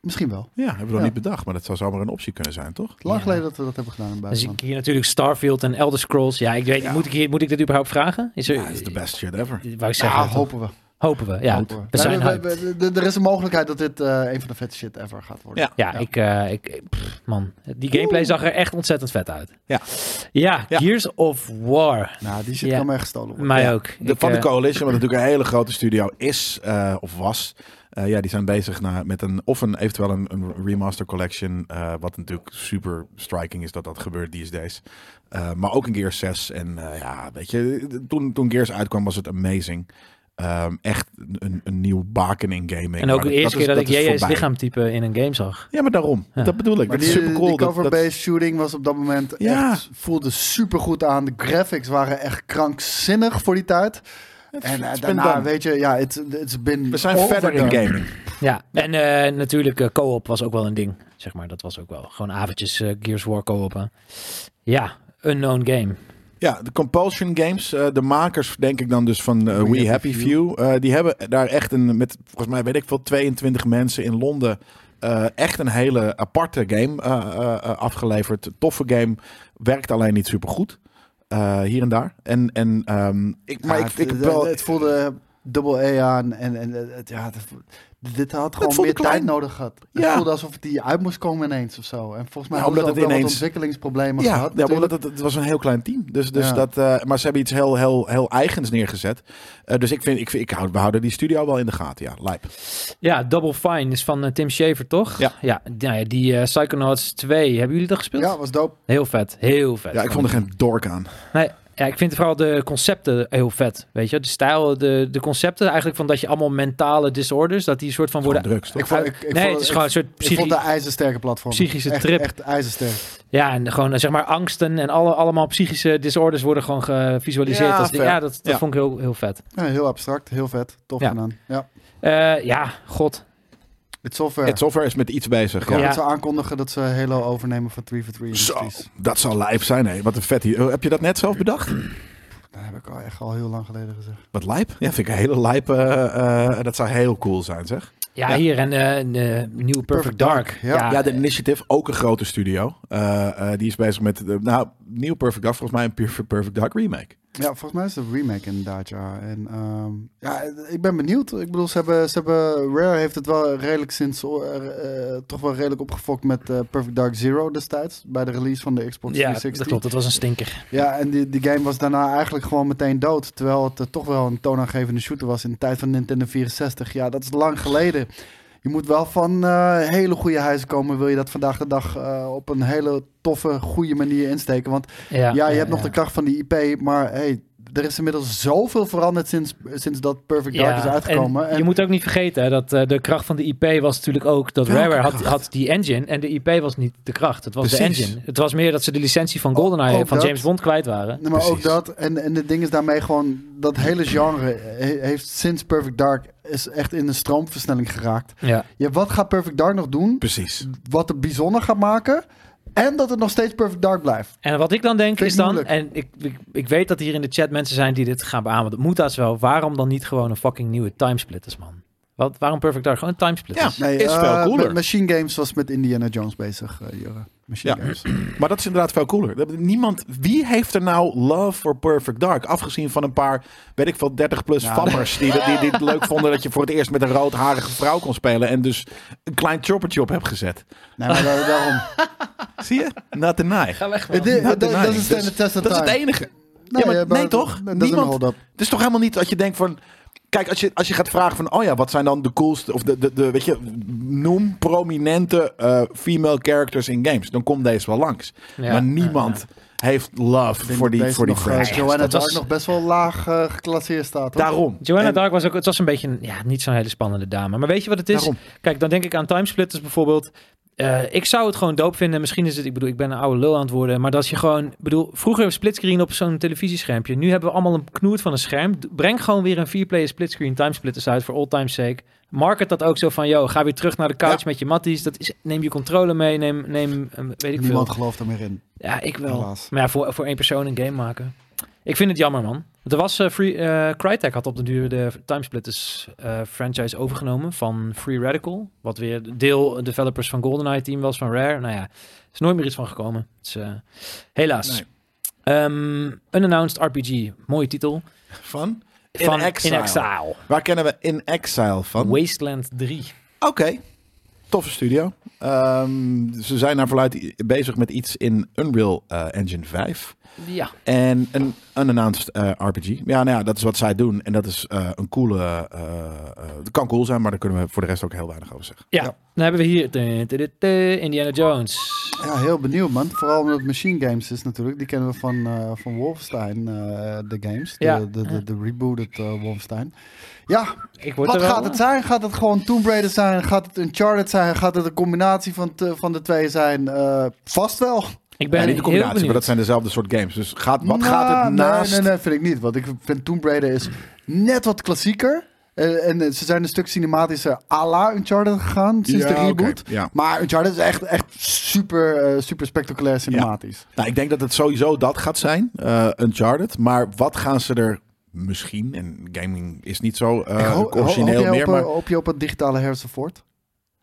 Misschien wel. Ja, hebben we nog Ja. niet bedacht, maar dat zou zomaar een optie kunnen zijn, toch? Lang Ja. geleden dat we dat hebben gedaan in het Dan zie buitenland. ik hier natuurlijk Starfield en Elder Scrolls. Ja, ik weet, Ja. Moet, ik hier, moet ik dit überhaupt vragen? Is er, Ja, dat is de best shit ever. Wou ik zeggen, hopen we. hopen we. Ja, Hopen we. we zijn Ja, hyped. we- we- Er is een mogelijkheid dat dit eh, een van de vetste shit ever gaat worden. Ja. Ja, ik, eh, ik pff, man, die gameplay zag er echt ontzettend vet uit. Ja. ja, Ja. Gears of War. Nou, die shit Ja. kan echt gestolen worden. Mij Ja. ook. De, Ik, van de eh, Coalition, wat natuurlijk een hele grote studio is, eh, of was. Eh, ja, die zijn bezig naar, met een, of een, eventueel een, een remaster collection. eh, wat natuurlijk super striking is dat dat gebeurt these days. Eh, maar ook een Gears 6. En eh, ja, weet je, toen, toen Gears uitkwam was het amazing. Ehm, echt een, een nieuw baken in gaming. en ook Maar de eerste keer dat, ik is JJ's voorbij. lichaamtype in een game zag. Ja, maar daarom. Ja. Dat bedoel ik. Maar dat die, is super cool. die dat, cover-based dat, shooting was op dat moment Ja. echt, voelde super goed aan. De graphics waren echt krankzinnig voor die tijd. En been daarna, done. weet je, ja, it's, it's been we zijn verder in gaming. Ja, en eh, natuurlijk eh, co-op was ook wel een ding. Zeg maar, dat was ook wel gewoon avondjes Gears War co-open. Ja, unknown game. Ja, de Compulsion Games, de makers denk ik dan dus van We, Happy, Few, eh, die hebben daar echt een, met volgens mij weet ik veel, 22 mensen in Londen eh, echt een hele aparte game eh, eh, eh, afgeleverd. Toffe game, werkt alleen niet super goed. Hier en daar. En, en um, ik, maar Ja, ik, ik heb het- wel... het voelde dubbel E aan en, en het, ja, het, dit had gewoon meer klein. tijd nodig gehad. Het Ja. voelde alsof het die uit moest komen ineens of zo. En volgens mij Ja, hadden omdat ze ook het wel wat ineens- ontwikkelingsproblemen ja, gehad. ja, natuurlijk. het, het was een heel klein team. Dus, dus Ja. dat, eh, maar ze hebben iets heel, heel, heel eigens neergezet. Eh, dus ik vind, ik, vind ik hou, we houden die studio wel in de gaten. Ja, lijp. Ja, Double Fine is van eh, Tim Schafer, toch? Ja. Ja, nou ja die eh, Psychonauts 2, hebben jullie dat gespeeld? Ja, was dope. Heel vet, heel vet. Ja, ik vond er geen dork aan. Nee, ja, ik vind vooral de concepten heel vet. Weet je, de stijl, de, de concepten eigenlijk van dat je allemaal mentale disorders, dat die soort van worden. drugs, toch? Ik vond, ik, ik nee, vond, het is ik- gewoon een soort ik psychi- vond de ijzersterke platform. psychische echt, trip. Echt ijzersterk. Ja, en gewoon zeg maar angsten en alle, allemaal psychische disorders worden gewoon gevisualiseerd. Ja, als, ja, dat, dat Ja. vond ik heel, heel vet. Ja, heel abstract, heel vet. Tof Ja. gedaan. Ja. Eh, ja, god. Het software. Het software is met iets bezig. Ik Ja. hoop Ja. dat ze aankondigen dat ze Halo overnemen van 343 Zo, Industries. dat zal lijp zijn. Hè. Wat een vet hier. Oh, Heb je dat net zelf bedacht? Dat heb ik al echt al heel lang geleden gezegd. Wat lijp? Ja, vind ik een hele lijp. eh, eh, dat zou heel cool zijn, zeg. Ja, Ja. hier en eh, de nieuwe Perfect, Perfect Dark. Dark, ja. Ja, de Initiative, ook een grote studio. Eh, eh, die is bezig met, de, nou, nieuw Perfect Dark, volgens mij een Perfect, Perfect Dark remake. Ja, volgens mij is het een remake inderdaad, ja. En ehm, ja, ik ben benieuwd. Ik bedoel, ze hebben, ze hebben Rare heeft het wel redelijk sinds, eh, eh, toch wel redelijk opgefokt met eh, Perfect Dark Zero destijds. Bij de release van de Xbox Ja, 360. dat klopt. Dat was een stinker. Ja, en die, die game was daarna eigenlijk gewoon meteen dood. Terwijl het toch wel een toonaangevende shooter was in de tijd van Nintendo 64. Ja, dat is lang geleden. Je moet wel van eh, hele goede huizen komen. Wil je dat vandaag de dag eh, op een hele toffe, goede manier insteken. Want Ja, ja, je hebt nog ja. de kracht van die IP. Maar hey, er is inmiddels zoveel veranderd sinds, sinds dat Perfect Dark is uitgekomen. En je moet ook niet vergeten hè, dat eh, de kracht van de IP was natuurlijk ook dat Welke Rare had, had die engine en de IP was niet de kracht. Het was Precies. de engine. Het was meer dat ze de licentie van GoldenEye ook van dat. James Bond kwijt waren. Nee, maar ook dat. En, en het ding is daarmee gewoon... Dat hele genre he- heeft sinds Perfect Dark... is echt in een stroomversnelling geraakt. Ja. Ja, wat gaat Perfect Dark nog doen? Precies. Wat het bijzonder gaat maken. En dat het nog steeds Perfect Dark blijft. En wat ik dan denk Vind is dan, moeilijk. en ik, ik, ik weet dat hier in de chat mensen zijn die dit gaan beamen. Dat moet dat wel. Waarom dan niet gewoon een fucking nieuwe timesplitters, man? Wat, waarom Perfect Dark? Gewoon een timesplitters. Ja. Is veel eh, cooler. Ma- Machine Games was met Indiana Jones bezig, uh. Machine Ja. Games. Maar dat is inderdaad veel cooler. Niemand, wie heeft er nou love for Perfect Dark? Afgezien van een paar, weet ik veel, 30 plus Ja. fammers die, die, die het leuk vonden dat je voor het eerst met een roodharige vrouw kon spelen en dus een klein choppertje op hebt gezet. Nee, maar da- daarom. Zie je? Not deny. Ga weg, man. is- dat, is is het enige. Ja, maar nee, toch? Dat is Niemand- up. Het is toch helemaal niet dat je denkt van. Kijk, als je, als je gaat vragen van, oh ja, wat zijn dan de coolste, of de, de, de weet je, noem prominente eh, female characters in games. Dan komt deze wel langs. Ja, maar niemand ja, heeft love voor die, voor die nog, eh, franchise. Joanna Dat Dark was- nog best wel laag eh, geclasseerd staat. hoor. Daarom. Joanna En Dark was ook, het was een beetje, een- ja, niet zo'n hele spannende dame. Maar weet je wat het is? Daarom. Kijk, dan denk ik aan timesplitters bijvoorbeeld. Eh, ik zou het gewoon doop vinden. Misschien is het, ik bedoel, ik ben een oude lul aan het worden. Maar dat je gewoon, bedoel, vroeger splitscreen op zo'n televisieschermpje. Nu hebben we allemaal een knoert van een scherm. Breng gewoon weer een 4-player splitscreen timesplitters uit voor all time's sake. Market dat ook zo van, yo, ga weer terug naar de couch Ja. met je matties. Dat is, neem je controller mee, neem, neem eh, weet ik Niemand veel. gelooft er meer in. Ja, ik wel. Helaas. Maar ja, voor, voor één persoon een game maken. Ik vind het jammer, man. Er was eh, Free, eh, Crytek had op de duur de Timesplitters eh franchise overgenomen van Free Radical. Wat weer deel developers van GoldenEye team was van Rare. Nou ja, is nooit meer iets van gekomen. Dus, helaas. Nee. Ehm, Unannounced RPG, mooie titel. Van? In van Exile. In Exile. Waar kennen we In Exile van? Wasteland 3. Oké, toffe studio. Ehm, ze zijn naar verluid bezig met iets in Unreal Engine 5. Ja. En een unannounced eh, RPG. Ja, nou ja, dat is wat zij doen. En dat is eh, een coole... eh eh, het kan cool zijn, maar daar kunnen we voor de rest ook heel weinig over zeggen. Ja, Ja. dan hebben we hier Indiana Jones. Ja, heel benieuwd man. Vooral omdat het Machine Games is natuurlijk. Die kennen we van, eh, van Wolfenstein, eh, de games. De, Ja. de, de, de rebooted Wolfenstein. Ja, Ik word wat er wel- gaat het zijn? Gaat het gewoon Tomb Raider zijn? Gaat het Uncharted zijn? Gaat het een combinatie van, te- van de twee zijn? Eh, vast wel. Ik ben Ja, niet de heel combinatie, maar dat zijn dezelfde soort games. Dus gaat, wat Nou, gaat het nee, naast... Nee, nee, vind ik niet. Want ik vind Tomb Raider is net wat klassieker. Eh, en eh, ze zijn een stuk cinematischer à la Uncharted gegaan sinds de Ja, oké, reboot. ja. Maar Uncharted is echt, echt super, eh, super spectaculair cinematisch. Nou, ik denk dat het sowieso dat gaat zijn, eh, Uncharted. Maar wat gaan ze er misschien, en gaming is niet zo eh Ik ho- ho- origineel meer, op, maar... hoop je op het digitale Harrison Ford?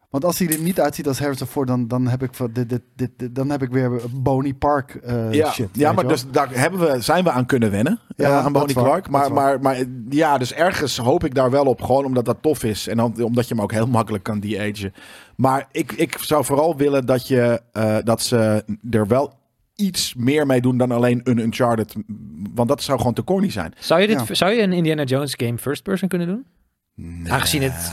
Want als hij er niet uitziet als Harrison Ford, dan, dan, heb, ik, dit, dit, dit, dit- dan heb ik weer Bonnie Park eh, ja, shit. ja maar dus daar hebben we, zijn we aan kunnen wennen. Ja, eh, aan dat Bonnie is waar, Clark. dat Maar, maar, maar ja, dus ergens hoop ik daar wel op. Gewoon omdat dat tof is. En dan, omdat je hem ook heel makkelijk kan de-agen. Maar ik, ik zou vooral willen dat, je, eh, dat ze er wel iets meer mee doen dan alleen een Uncharted. Want dat zou gewoon te corny zijn. Zou je, dit, Ja. zou je een Indiana Jones game first person kunnen doen? Aangezien het...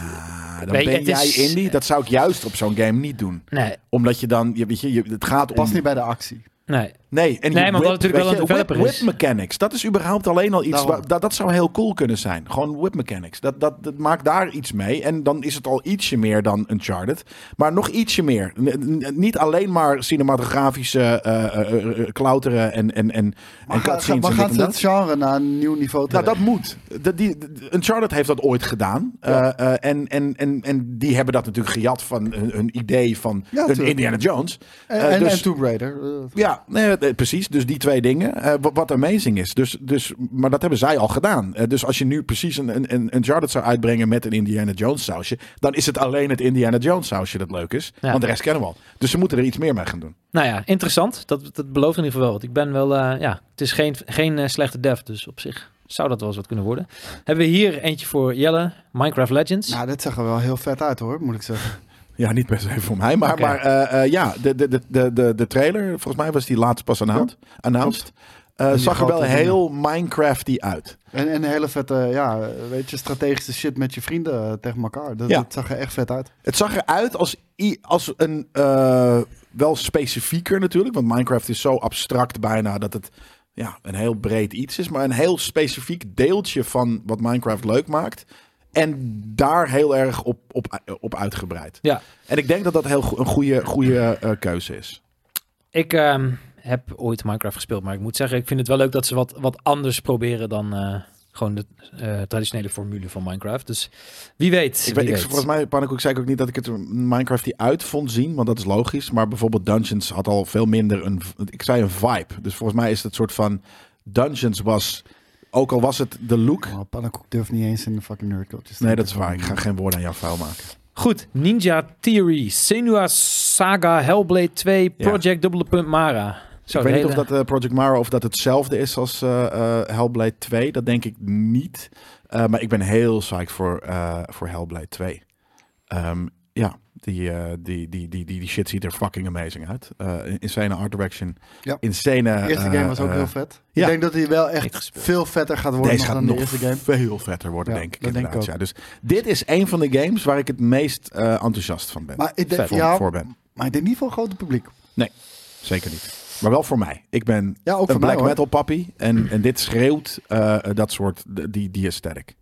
Dan je, ben het jij is- indie. Dat zou ik juist op zo'n game niet doen. Nee, Omdat je dan, je, weet je, je- het gaat om... Past niet bij de actie. nee. Nee, en Nee, maar het natuurlijk wel een developer whip, is. whip mechanics, dat is überhaupt alleen al iets, dat, dat zou heel cool kunnen zijn. Gewoon whip mechanics, dat, dat, dat maakt daar iets mee. En dan is het al ietsje meer dan Uncharted. Maar nog ietsje meer. N- niet alleen maar cinematografische eh, eh, eh, klauteren en, en, en, Maar, en ga- cutscenes maar en gaan dit ze en het genre naar een nieuw niveau Nou, trekken? dat moet. De, die, de- Uncharted heeft dat ooit gedaan. Ja. Eh, eh, en, en, en, en die hebben dat natuurlijk gejat van hun, hun idee van Ja, een. Indiana Jones. en, en, dus- en Tomb Raider. Ja, nee, precies. Dus die twee dingen. eh, wa- wat amazing is. Dus, dus, maar dat hebben zij al gedaan. Eh, dus als je nu precies een, een, een Uncharted zou uitbrengen met een Indiana Jones sausje. Dan is het alleen het Indiana Jones sausje dat leuk is. Ja. Want de rest kennen we al. Dus ze moeten er iets meer mee gaan doen. Nou ja, interessant. Dat, dat belooft in ieder geval wel. wat. Ik ben wel, eh, ja, het is geen, geen eh, slechte dev, dus op zich zou dat wel eens wat kunnen worden. Hebben we hier eentje voor Jelle, Minecraft Legends. Nou, dit zag er wel heel vet uit hoor, moet ik zeggen. Ja, niet per se voor mij. Maar, maar eh, eh, ja, de, de, de, de, de, trailer, volgens mij was die laatst pas announced. announced. Eh, En die zag er wel heel Minecrafty uit. En, en een hele vette, ja, weet je, strategische shit met je vrienden tegen elkaar. Dat, Ja. dat zag er echt vet uit. Het zag eruit als, als een wel specifieker natuurlijk. Want Minecraft is zo abstract bijna dat het ja, een heel breed iets is. Maar een heel specifiek deeltje van wat Minecraft leuk maakt. En daar heel erg op, op, op uitgebreid. Ja. En ik denk dat dat heel go- een goede, goede eh, keuze is. Ik ehm, heb ooit Minecraft gespeeld, maar ik moet zeggen, ik vind het wel leuk dat ze wat, wat anders proberen dan eh, gewoon de eh, traditionele formule van Minecraft. Dus wie weet. Ik weet, ik, volgens mij, Pannenkoek, zei ik ook niet dat ik het Minecraft die uit vond zien, want dat is logisch. Maar bijvoorbeeld Dungeons had al veel minder een, ik zei een vibe. Dus volgens mij is het soort van, Dungeons was, ook al was het de look. Oh, Pannenkoek durft niet eens in de fucking nerdcoaches. Nee, dat is waar. Ik ga geen woorden aan jou vuil maken. Goed, Ninja Theory, Senua Saga, Hellblade 2, Ja. Project dubbele punt Mara. Zo, ik de weet niet of dat eh, Project Mara of dat hetzelfde is als eh, eh, Hellblade 2. Dat denk ik niet. Eh, maar ik ben heel psyched voor, eh, voor Hellblade 2. Ehm, ja, die, eh, die, die, die, die, die shit ziet er fucking amazing uit. Eh insane art direction. Ja. Insane... De eerste eh, game was ook heel vet. ja. Ik denk dat hij wel echt veel vetter gaat worden Deze nog gaat dan de nog eerste game. veel vetter worden, Ja, denk ik dat denk ik ja. Dus dit is een van de games waar ik het meest eh, enthousiast van ben. Maar ik denk, voor, ja, voor ben. maar ik denk niet voor een grote publiek. Zeker niet. Maar wel voor mij. Ik ben Ja, ook een mij black metal pappy. En, en dit schreeuwt eh, dat soort, die, die aesthetic.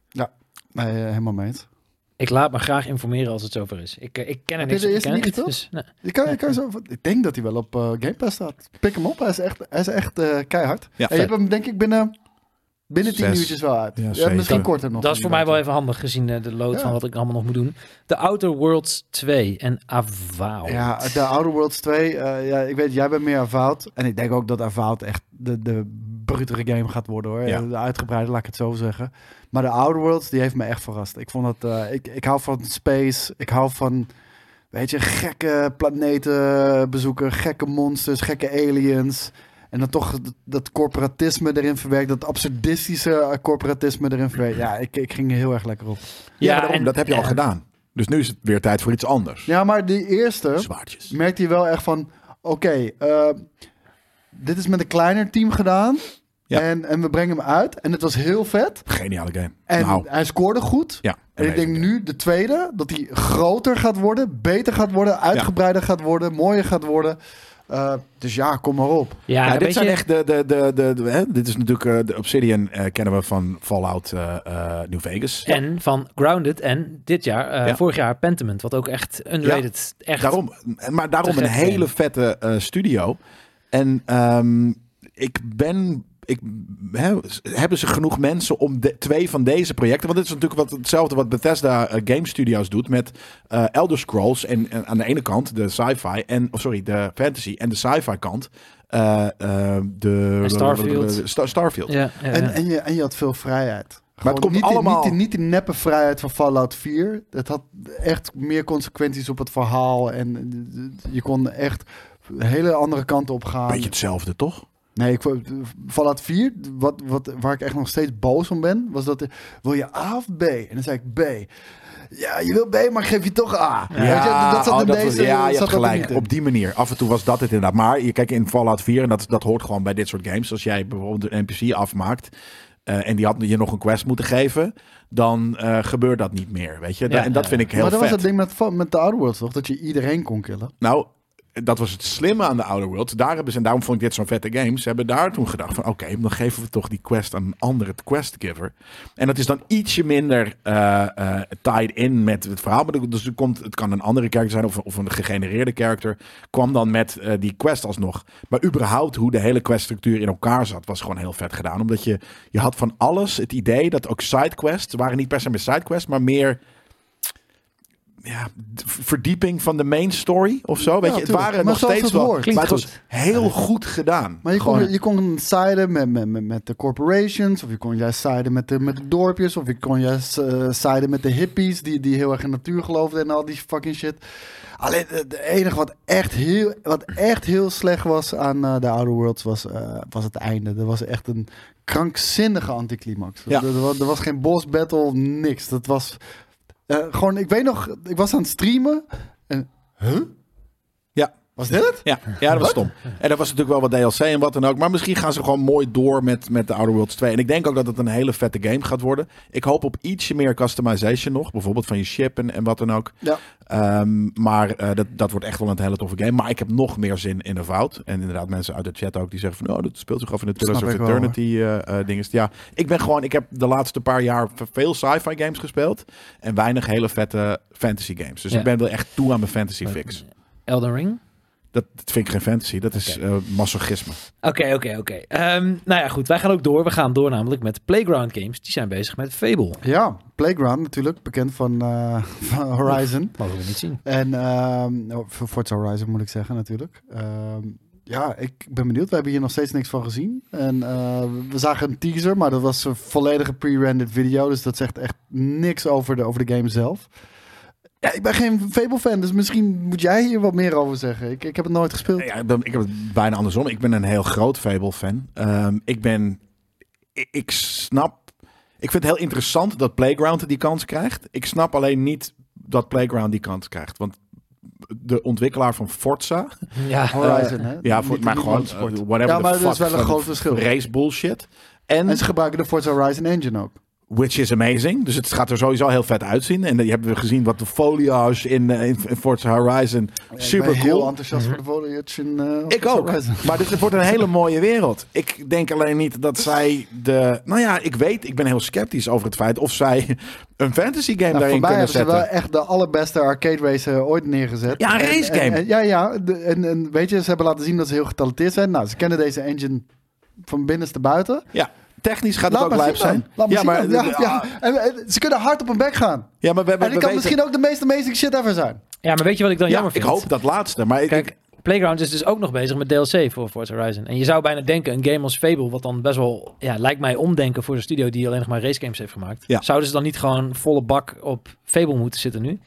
Nee, eh, helemaal mee eens. Ik laat me graag informeren als het zover is. Ik, eh, ik ken er niks ken niet dus, nee. Je kan, je kan zo, ik denk dat hij wel op eh, Game Pass staat. Pik hem op, hij is echt, hij is echt eh, keihard. Ja, en je hebt hem denk ik binnen, binnen 10 Zes. uurtjes wel uit. Ja, Ja, zeker. misschien korter nog. Dat is voor mij wel even handig gezien eh, de load Ja. van wat ik allemaal nog moet doen. The Outer Worlds 2 en Avowed. Ja, de Outer Worlds 2, eh, ja, ik weet, jij bent meer Avowed. En ik denk ook dat Avowed echt de, de brutere game gaat worden hoor. Ja. Eh, Uitgebreid, laat ik het zo zeggen. Maar de Outer Worlds, die heeft me echt verrast. Ik vond dat, eh, ik, ik hou van space, ik hou van, weet je, gekke planeten bezoeken, gekke monsters, gekke aliens. En dan toch dat, dat corporatisme erin verwerkt, dat absurdistische eh, corporatisme erin verwerkt. Ja, ik, ik ging er heel erg lekker op. Ja, Ja, maar daarom, en- dat heb je al en- gedaan. Dus nu is het weer tijd voor iets anders. Ja, maar die eerste Zwaardjes. merkte je wel echt van, oké, eh, dit is met een kleiner team gedaan. Ja. En, en we brengen hem uit. En het was heel vet. Geniale game. En nou, hij scoorde goed. ja. En ik denk nu de tweede, dat hij groter gaat worden, beter gaat worden, uitgebreider gaat worden, mooier gaat worden. Eh, dus ja, kom maar op. Ja, Ja, dit zijn echt de, de, de, de, de- hè? dit is natuurlijk eh, de Obsidian eh, kennen we van Fallout New Vegas. En van Grounded en dit jaar, Ja. vorig jaar Pentiment, wat ook echt unrated. Echt. Daarom, maar daarom een hele vette studio. En ehm, ik ben. Ik, hè, hebben ze genoeg mensen om de, twee van deze projecten? Want dit is natuurlijk wat, hetzelfde wat Bethesda eh, Game Studios doet met eh, Elder Scrolls. En, en aan de ene kant de sci-fi en oh, sorry, de fantasy en de sci-fi kant. de En Starfield. Star- Starfield. Ja, ja, En, ja. en, je, en je had veel vrijheid. Maar het komt niet, die- allemaal- niet, die neppe vrijheid van Fallout 4. Het had echt meer consequenties op het verhaal. En eh, je kon echt hele andere kanten op gaan. Beetje hetzelfde, toch? Nee, ik, vond- Fallout 4, wat, wat, waar ik echt nog steeds boos om ben, was dat... Wil je A of B? En dan zei ik B. Ja, je wil B, maar geef je toch A. Je, dat zat oh, in dat deze... was- ja, je zat hebt gelijk. Op die manier. Af en toe was dat het inderdaad. Maar je kijkt in Fallout 4 en dat, dat hoort gewoon bij dit soort games. Als jij bijvoorbeeld een NPC afmaakt eh, en die had je nog een quest moeten geven, dan eh, gebeurt dat niet meer. Weet je? Ja, en dat ja, vind ik heel maar dat vet. was het ding met, met de Outer Worlds toch? Dat je iedereen kon killen. Nou, dat was het slimme aan de Outer Worlds. Daar hebben ze, en daarom vond ik dit zo'n vette game. Ze hebben daar toen gedacht van, oké, dan geven we toch die quest aan een andere questgiver. En dat is dan ietsje minder eh, eh, tied in met het verhaal. Maar dus er komt, het kan een andere character zijn of, of een gegenereerde character. Kwam dan met eh, die quest alsnog. Maar überhaupt hoe de hele queststructuur in elkaar zat, was gewoon heel vet gedaan. Omdat je, je had van alles het idee dat ook sidequests, waren niet per se meer sidequests, maar meer ja, verdieping van de main story of zo. Weet Ja, je, het tuurlijk. waren Maar nog steeds het wel. maar het goed. was heel goed gedaan. Maar je Gewoon- kon, je kon siden met, met, met, met de corporations, of je kon juist siden met de, met de dorpjes, of je kon juist eh siden met de hippies die, die heel erg in natuur geloofden en al die fucking shit. Alleen het enige wat echt heel, wat echt heel slecht was aan eh, de Outer Worlds was, eh, was het einde. Dat was echt een krankzinnige anticlimax. Ja. Er, er was, er was geen boss battle, niks. Dat was eh, gewoon, ik weet nog, ik was aan het streamen en, huh? Was dit het? Ja, ja, dat was stom. En dat was natuurlijk wel wat DLC en wat dan ook. Maar misschien gaan ze gewoon mooi door met, met de Outer Worlds 2. En ik denk ook dat het een hele vette game gaat worden. Ik hoop op ietsje meer customization nog. Bijvoorbeeld van je ship en, en wat dan ook. Ja. Ehm, maar eh, dat, dat wordt echt wel een hele toffe game. Maar ik heb nog meer zin in de fout. En inderdaad mensen uit de chat ook die zeggen van... Oh, dat speelt zich af in de Pillars of Eternity eh eh, dinges. Ja, ik ben gewoon... Ik heb de laatste paar jaar veel sci-fi games gespeeld. En weinig hele vette fantasy games. Dus Ja. ik ben wel echt toe aan mijn fantasy fix. Elden Ring? Dat, dat vind ik geen fantasy. Dat is Oké. eh, masochisme. Oké, oké, oké. Ehm, nou ja, goed. Wij gaan ook door. We gaan door namelijk met Playground Games. Die zijn bezig met Fable. Ja, Playground natuurlijk, bekend van, eh, van Horizon. Mogen we niet zien. En voor Forza Horizon moet ik zeggen natuurlijk. Ehm, ja, ik ben benieuwd. We hebben hier nog steeds niks van gezien. En eh, we zagen een teaser, maar dat was een volledige pre-rendered video. Dus dat zegt echt niks over de, over de game zelf. Ja, ik ben geen Fable-fan, dus misschien moet jij hier wat meer over zeggen. Ik, ik heb het nooit gespeeld. Ja, ik, heb het bijna andersom. Ik ben een heel groot Fable-fan. Ehm, ik ben... Ik, ik snap... Ik vind het heel interessant dat Playground die kans krijgt. Ik snap alleen niet dat Playground die kans krijgt. Want de ontwikkelaar van Forza... Ja. Horizon, hè? Ja, Niet- voor, maar gewoon whatever Ja, the maar dat is fuck wel een groot verschil. Race bullshit. En, En ze gebruiken de Forza Horizon engine ook. Which is amazing. Dus het gaat er sowieso heel vet uitzien. En dan hebben we gezien wat de foliage in, eh, in, in Forza Horizon... Super ik ben heel cool. enthousiast voor de foliage in eh, Ik ook. Horizon. Maar dus het wordt een hele mooie wereld. Ik denk alleen niet dat zij de... Nou ja, ik weet, ik ben heel sceptisch over het feit of zij een fantasy game Nou, daarin voor mij kunnen hebben ze zetten. wel echt de allerbeste arcade race eh, ooit neergezet. Ja, een En- race game. en- ja, ja. en, en weet je, ze hebben laten zien dat ze heel getalenteerd zijn. Nou, ze kennen deze engine van binnenste buiten. Ja, technisch gaat het ook maar lijp zien dan. zijn. Laat ja, maar. Ja, ja. En, en ze kunnen hard op hun bek gaan. ja, maar we, we, En we die kan weten- misschien ook de meest amazing shit ever zijn. ja, maar weet je wat ik dan Ja, jammer ik vind? hoop dat laatste. Maar ik- Kijk, ik, Playground is dus ook nog bezig met DLC voor Forza Horizon. En je zou bijna denken, een game als Fable, wat dan best wel, ja, lijkt mij omdenken voor een studio die alleen nog maar race games heeft gemaakt. Ja. Zouden ze dan niet gewoon volle bak op Fable moeten zitten nu?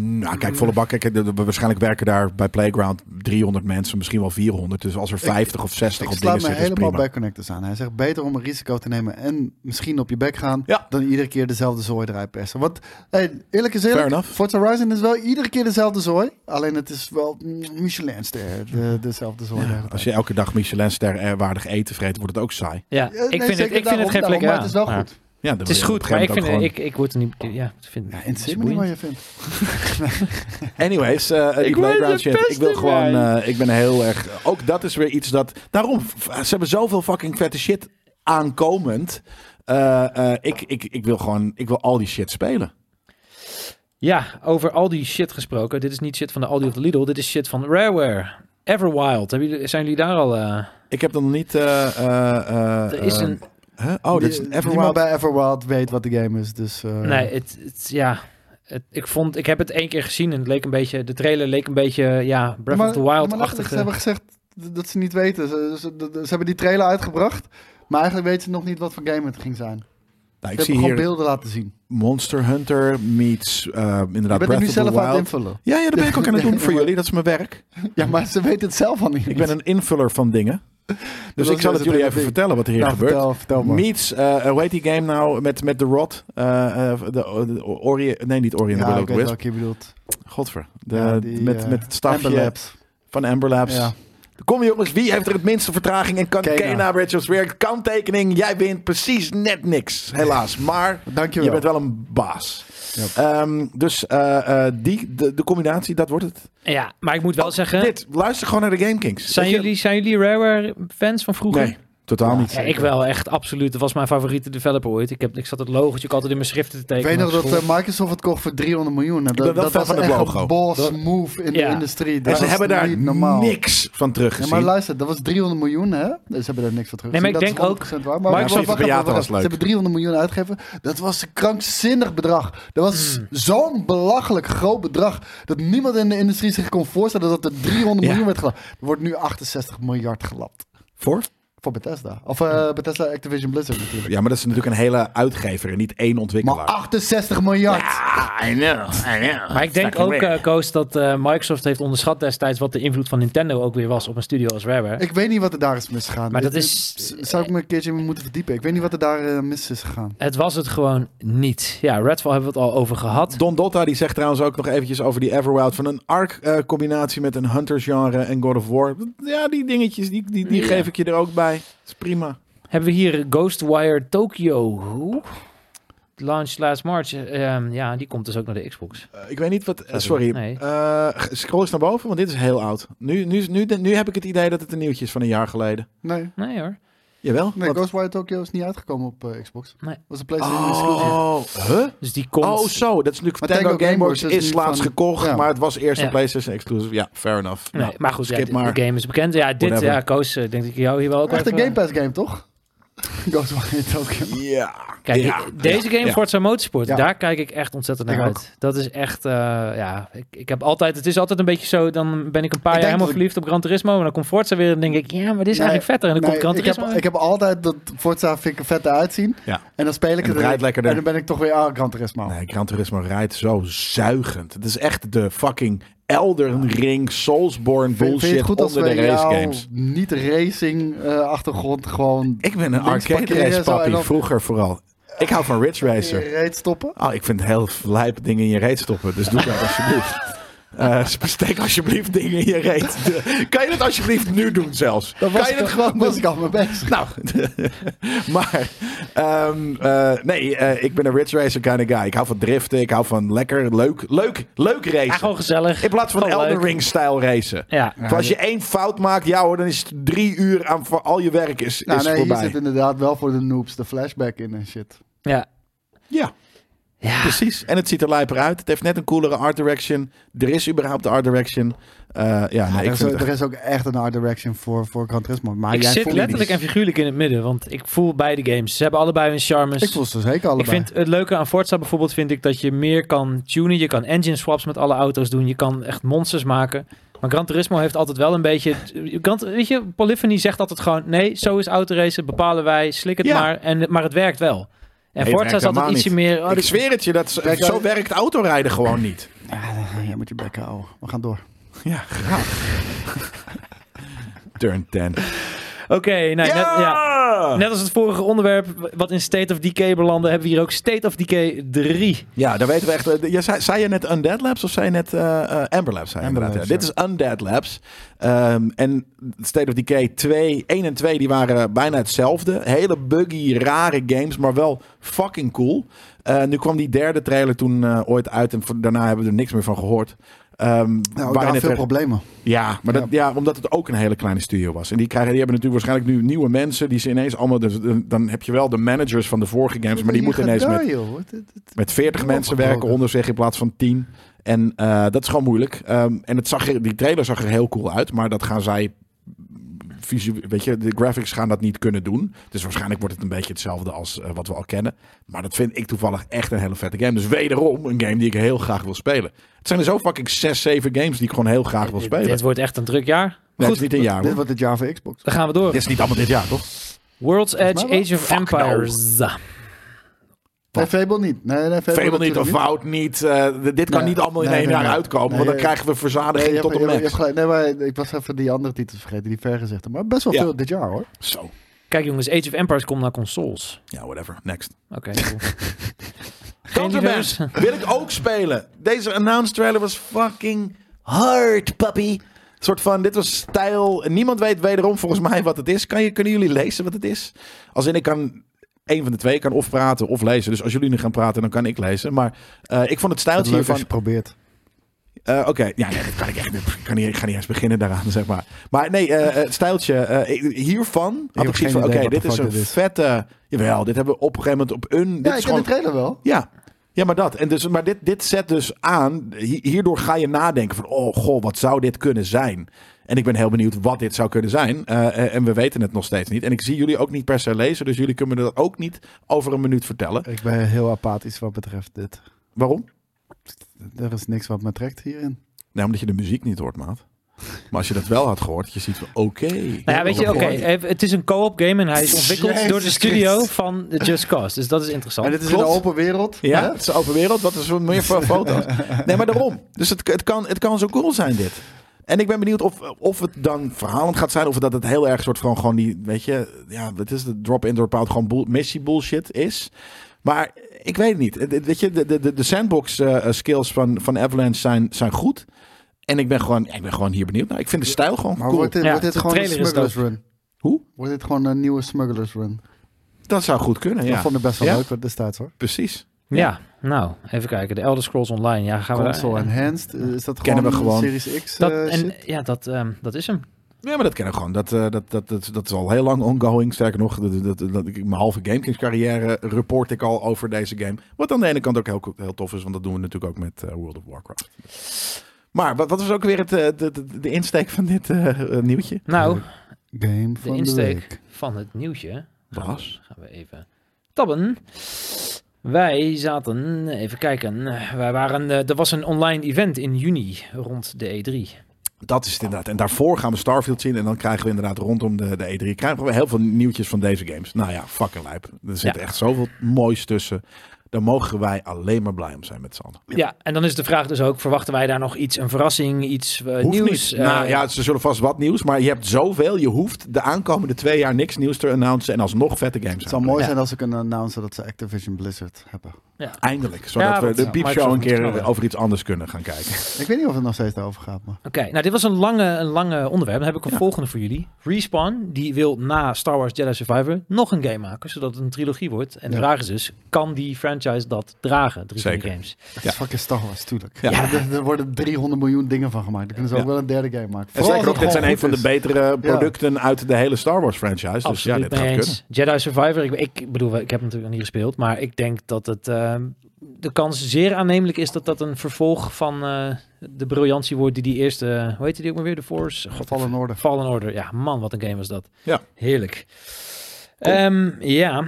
Nou, kijk, volle bak. Kijk, waarschijnlijk werken daar bij Playground 300 mensen, misschien wel 400. Dus als er 50 of 60 Ik op dingen zitten, is helemaal prima. bij Connectors aan. Hij zegt beter om een risico te nemen en misschien op je bek gaan Ja. dan iedere keer dezelfde zooi eruit persen. Want hey, eerlijk is Fair eerlijk. Forza Horizon is wel iedere keer dezelfde zooi. Alleen het is wel Michelinster, de, dezelfde zooi. Als je elke dag Michelin-ster eh, waardig eten vreet, wordt het ook saai. Ja, Ja, ik, nee, vind het, ik vind het geen daarom, flikker maar het is wel aan. goed. Ja, Het is goed, maar ik vind, ik, ik word er niet, ja, ik vind Ja, het in is me niet wat je vindt. Anyways, eh, die Ik Playground shit. Wil gewoon, eh, ik ben heel erg... Ook dat is weer iets dat... Daarom, ze hebben zoveel fucking vette shit aankomend. Eh, eh, ik, ik, ik wil gewoon, ik wil al die shit spelen. Ja, over al die shit gesproken. Dit is niet shit van de Aldi of de Lidl. Dit is shit van Rareware. Everwild. Zijn jullie daar al... eh, Ik heb dan niet... eh, eh, eh, er is een... huh? Oh, dat is. Niemand bij Everwild weet wat de game is. Dus, eh, Nee, het, het, ja... Het, ik, vond, ik heb het één keer gezien en het leek een beetje... De trailer leek een beetje, ja, Breath Maar- of the Wild-achtige... Ze hebben gezegd dat ze niet weten. Ze, ze, ze hebben die trailer uitgebracht. Maar eigenlijk weten ze nog niet wat voor game het ging zijn. Nou, ik zie hier gewoon beelden laten zien. Monster Hunter meets eh, inderdaad Breath nu of the zelf aan het Wild. invullen. Ja, ja, dat ben ik ook aan het doen voor jullie. Dat is mijn werk. Ja, maar ze weten het zelf al niet. Ik ben een invuller van dingen. Dus ik zal het jullie even vertellen wat er hier Nou, gebeurt. vertel, vertel maar. Meets, eh hoe heet die game nou met, met The Rod? De, de Ori, nee, niet Ori and the ja, ik weet welke je bedoelt. Godver. De, Ja, die, met, met het stafje van Amber Labs. Ja. Kom jongens, wie heeft er het minste vertraging en kan Kena. Kena Richards weer kanttekening? Jij wint precies net niks, helaas. Maar Dankjewel. je bent wel een baas. Ja. Ehm, dus eh, eh, die, de, de combinatie, dat wordt het. Ja, maar ik moet wel zeggen... Dit, luister gewoon naar de Game Kings. Zijn je- jullie, zijn jullie Rareware fans van vroeger? Nee, totaal niet. Ja, ik wel, echt absoluut. Dat was mijn favoriete developer ooit. Ik, heb, ik zat het logotje altijd in mijn schriften te Ik tekenen. weet nog dat eh, Microsoft het kocht voor 300 miljoen. En dat, was van echt logo. een boss Dat- move in Ja. de industrie. Dat En ze hebben daar normaal. niks van Ja, teruggezien. maar luister, dat was 300 miljoen, hè? Dus ze hebben daar niks van terug. Nee, maar ik dat denk is ook- 100% waar. Maar Microsoft wacht, wacht. Ze hebben 300 miljoen uitgegeven. Dat was een krankzinnig bedrag. Dat was Hmm. zo'n belachelijk groot bedrag. Dat niemand in de industrie zich kon voorstellen dat er 300 Ja. miljoen werd gelapt. Er wordt nu 68 miljard gelapt. Voor? Voor Bethesda. Of eh, Bethesda Activision Blizzard natuurlijk. Ja, maar dat is natuurlijk een hele uitgever en niet één Maar ontwikkelaar. 68 miljard. I know, I know. Maar ik denk ook, eh Koos, dat eh, Microsoft heeft onderschat destijds wat de invloed van Nintendo ook weer was op een studio als Rareware. Ik weet niet wat er daar is misgegaan. Maar dat is- Zou ik me een keertje in moeten verdiepen. Ik weet niet wat er daar mis is gegaan. Het was het gewoon niet. Ja, Redfall hebben we het al over gehad. Don Dotta die zegt trouwens ook nog eventjes over die Everwild van een Ark-combinatie met een Hunters genre en God of War. Ja, die dingetjes, die, die, die Ja. geef ik je er ook bij. Dat is prima. Hebben we hier Ghostwire Tokyo. Hoe? Launch last March. Eh, ehm, ja, die komt dus ook naar de Xbox. Eh, ik weet niet wat. Sorry. Nee. Eh, scroll eens naar boven, want dit is heel oud. Nu, nu, nu, nu heb ik het idee dat het een nieuwtje is van een jaar geleden. Nee. Nee hoor. Jawel? Nee, Wat- Ghostwire Tokyo is niet uitgekomen op eh, Xbox. Nee. was een PlayStation exclusive. Oh, huh? Dus die komt... Oh, zo. Dat is natuurlijk Maar Tango Tango Gameworks Gameworks is is nu laatst van- gekocht, ja. maar het was eerst Ja. een PlayStation exclusive. Ja, fair enough. Nee, Nou, maar goed, skip maar. de game is bekend. Ja, dit, Whatever. ja, Koos, eh, denk ik jou hier wel ook Echt een Game Pass game, toch? Ghostwire Tokyo. Ja. Kijk, ja, ik- deze game, ja. Forza Motorsport, Ja. daar kijk ik echt ontzettend naar Ik uit. Dat is echt, eh, ja, ik, ik heb altijd, het is altijd een beetje zo, dan ben ik een paar Ik jaar helemaal ik- verliefd op Gran Turismo, en dan komt Forza weer en denk ik, ja, maar dit is eigenlijk vetter. En dan Nee, komt Gran ik, Turismo heb, ik heb altijd dat Forza vind ik er vet uitzien. Ja. En dan speel ik En het het rijdt lekkerder. En dan ben ik toch weer aan Gran Turismo. Nee, Gran Turismo rijdt zo zuigend. Het is echt de fucking Elden Ring, Soulsborne bullshit goed onder de race games. niet racing eh, achtergrond gewoon Ik ben een arcade race papi, dan- vroeger vooral. Ik hou van Ridge in Racer. je reet stoppen? Oh, ik vind heel lijp dingen in je reet stoppen, dus doe dat alsjeblieft. Eh steek alsjeblieft dingen in je reet. Kan je dat alsjeblieft nu doen zelfs? Dan was kan je gewoon was ik al mee bezig. Nou, maar ehm, eh, nee, eh, ik ben een Ridge Racer kind of guy. Ik hou van driften, ik hou van lekker, leuk, leuk, leuk Ja, racen. gewoon gezellig. In plaats van Gewoon Elden leuk. Ring-stijl racen. Ja, als je één fout maakt, ja hoor, dan is het drie uur aan voor al je werk is, Nou, is nee, hier voorbij. zit inderdaad wel voor de noobs de flashback in en shit. ja. Ja, Ja, precies. En het ziet er lijper uit. Het heeft net een coolere art direction. Er is überhaupt de art direction. Eh, ja, Ja, nee, er, ik is, vind ook- het er is ook echt een art direction voor, voor Gran Turismo. Maar ik jij zit letterlijk en figuurlijk in het midden, want ik voel beide games. Ze hebben allebei hun charmes. Ik voel ze zeker Ik allebei. vind het leuke aan Forza bijvoorbeeld vind ik dat je meer kan tunen. Je kan engine swaps met alle auto's doen. Je kan echt monsters maken. Maar Maar Gran Turismo heeft altijd wel een beetje... Gran, weet je, Polyphony zegt altijd gewoon... Nee, zo is autoracen, bepalen wij, slik het Ja. maar. En, maar het werkt wel. En Forza is altijd ietsje niet. meer... oh, ik zweer het je, dat, zo werkt autorijden gewoon niet. Ja, jij moet je bek houden. We gaan door. Ja, graag. Turn 10. Oké, nou, net, ja. Net als het vorige onderwerp, wat in State of Decay belandde, hebben we hier ook State of Decay 3. Ja, daar weten we echt. eh, Ja, zei, zei je net Undead Labs of zei je net eh, eh, Amber Labs? Zei Amber Labs, ja. Dit is Undead Labs. Ehm, en State of Decay 2, 1 en 2 die waren bijna hetzelfde. Hele buggy, rare games, maar wel fucking cool. Eh, nu kwam die derde trailer toen ooit uit en voor- daarna hebben we er niks meer van gehoord. Ehm Nou, waarin daar het veel problemen. Ja, maar dat, ja. omdat het ook een hele kleine studio was. En die, krijgen, die hebben natuurlijk waarschijnlijk nu nieuwe mensen. Die ze ineens allemaal. Dus, dan- dan heb je wel de managers van de vorige games. Maar die moeten ineens met, met 40 Heel mensen werken onder zich in plaats van 10. En eh, dat is gewoon moeilijk. Ehm, en het zag er, die trailer zag er heel cool uit. Maar dat gaan zij. Weet je, de graphics gaan dat niet kunnen doen. Dus waarschijnlijk wordt het een beetje hetzelfde als eh, wat we al kennen. Maar dat vind ik toevallig echt een hele vette game. Dus wederom een game die ik heel graag wil spelen. Het zijn er zo fucking 6, 7 games die ik gewoon heel graag wil Dit, spelen. dit wordt echt een druk jaar. Nee, Goed, is niet een jaar Dit hoor. wordt het jaar voor Xbox. dan gaan we door. Dit is niet allemaal dit jaar, toch? World's Edge. Age of Fuck no. Nee, Fable niet. Nee, nee, Fable, Fable niet of Wout niet. eh, dit kan Nee. niet allemaal in Nee, één nee, jaar nee. uitkomen. Nee, want dan krijgen we verzadiging je tot de je hebt gelijk. Nee, maar ik was even die andere titels vergeten, die vergezichten. Maar best wel Ja. veel dit jaar hoor. Zo. Kijk jongens, Age of Empires komt naar consoles. Ja, whatever. Next. Oké, cool. Contraband liefhebbers? wil ik ook spelen. Deze announced trailer was fucking hard, puppy. Een soort van, dit was stijl. En Niemand weet wederom volgens mij wat het is. Kan je, kunnen jullie lezen wat het is? Als in, ik kan... Een van de twee kan of praten of lezen. Dus als jullie nu gaan praten, dan kan ik lezen. Maar eh, ik vond het stijltje als hiervan... je probeert. Eh, Oké, ja, nee, dat kan ik echt niet. Ik, kan niet, ik ga niet eens beginnen daaraan, zeg maar. Maar nee, eh, het stijltje ik- hiervan had heb ik zoiets geen van... Oké, dit is een dit is. vette... Jawel, dit hebben we op een gegeven moment op een... Dit Ja, is ik gewoon, ken de trailer wel. ja. ja, maar dat. En dus, maar dit, dit zet dus aan... hi- Hierdoor ga je nadenken van... Oh, goh, wat zou dit kunnen zijn? En ik ben heel benieuwd wat dit zou kunnen zijn. Eh, eh, en we weten het nog steeds niet. En ik zie jullie ook niet per se lezen. Dus jullie kunnen me dat ook niet over een minuut vertellen. Ik ben heel apathisch wat betreft dit. Waarom? Er is niks wat me trekt hierin. Nee, omdat je de muziek niet hoort, maat. Maar als je dat wel had gehoord, je ziet van... Oké. Nou ja, weet je, oké, het is een co-op game en hij is ontwikkeld Jezus door de studio Christus. van Just Cause. Dus dat is interessant. En dit is klopt. in een open wereld. Ja, hè? het is een open wereld. Wat is er meer voor foto's? Nee, maar daarom. Dus het, het, kan, het kan zo cool zijn, dit. En ik ben benieuwd of, of het dan verhalend gaat zijn. Of dat het heel erg soort van gewoon die, weet je, ja, wat is de drop-in, drop-out, gewoon bull, missie bullshit is. Maar ik weet het niet. Het- het- Weet je, de, de, de sandbox eh, skills van, van Avalanche zijn, zijn goed. En ik ben, gewoon, ik ben gewoon hier benieuwd naar. Ik vind de stijl gewoon Maar cool. wordt dit, Ja, wordt dit de gewoon een smugglers run? Hoe? Wordt dit gewoon een nieuwe smugglers run? Dat zou goed kunnen, Dat ja. vond ik best wel Ja. leuk destijds hoor. Precies. Ja, nou, even kijken. De Elder Scrolls Online. Ja, gaan we Console daar- enhanced. eh, Is dat Kennen gewoon, we gewoon. Series X dat, eh, en, shit? Ja, dat, ehm, dat is hem. Ja, maar dat ken ik gewoon. Dat, eh, dat, dat, dat, dat is al heel lang ongoing. Sterker nog, dat, dat, dat, ik, mijn halve GameKings carrière report ik al over deze game. Wat aan de ene kant ook heel, heel tof is, want dat doen we natuurlijk ook met World of Warcraft. Maar wat, wat was ook weer het, de, de, de insteek van dit nieuwtje? Nou, Game de van de, insteek week. van het nieuwtje. Gaan we, Was? gaan we even tabben. Wij zaten, even kijken. Wij waren, eh, er was een online event in juni rond de E E3. Dat is het inderdaad. En daarvoor gaan we Starfield zien. En dan krijgen we inderdaad rondom de, de E3 krijgen we heel veel nieuwtjes van deze games. Nou ja, fucking lijp. Er zit Ja. echt zoveel moois tussen. Daar mogen wij alleen maar blij om zijn met z'n allen. Ja. en dan is de vraag dus ook, verwachten wij daar nog iets, een verrassing, iets eh, Hoeft nieuws? niet. Eh, nou ja, ze zullen vast wat nieuws. Maar je hebt zoveel. Je hoeft de aankomende twee jaar niks nieuws te announcen. En alsnog vette games Het zou mooi Ja. zijn als ze kunnen announcen dat ze Activision Blizzard hebben. Eindelijk. Zodat Ja, we de ja, piepshow een keer over iets anders kunnen gaan kijken. Ik weet niet of het nog steeds daarover gaat, maar... Oké, nou dit was een lange, een lange onderwerp. Dan heb ik een Ja. volgende voor jullie. Respawn, die wil na Star Wars Jedi Survivor nog een game maken, zodat het een trilogie wordt. En de Ja. vraag is dus, kan die franchise dat dragen? Drie Zeker. games. Het Ja. is fucking Star Wars, tuurlijk. Ja. Ja. Er, er worden 300 miljoen dingen van gemaakt. Dan kunnen ze ook wel een derde game maken. En Vooral zeker ook, dit zijn een van de betere producten uit de hele Star Wars franchise. Dus ja, Absoluut dit gaat kunnen. Jedi Survivor, ik, ik bedoel, ik heb hem natuurlijk nog niet gespeeld, maar ik denk dat het ehm, de kans zeer aannemelijk is dat dat een vervolg van eh, de briljantie wordt die die eerste, hoe heet die ook maar weer, de Force? God, Fallen Order. Fallen Order. Ja, man, wat een game was dat. Ja. Heerlijk. Cool. Ehm, ja,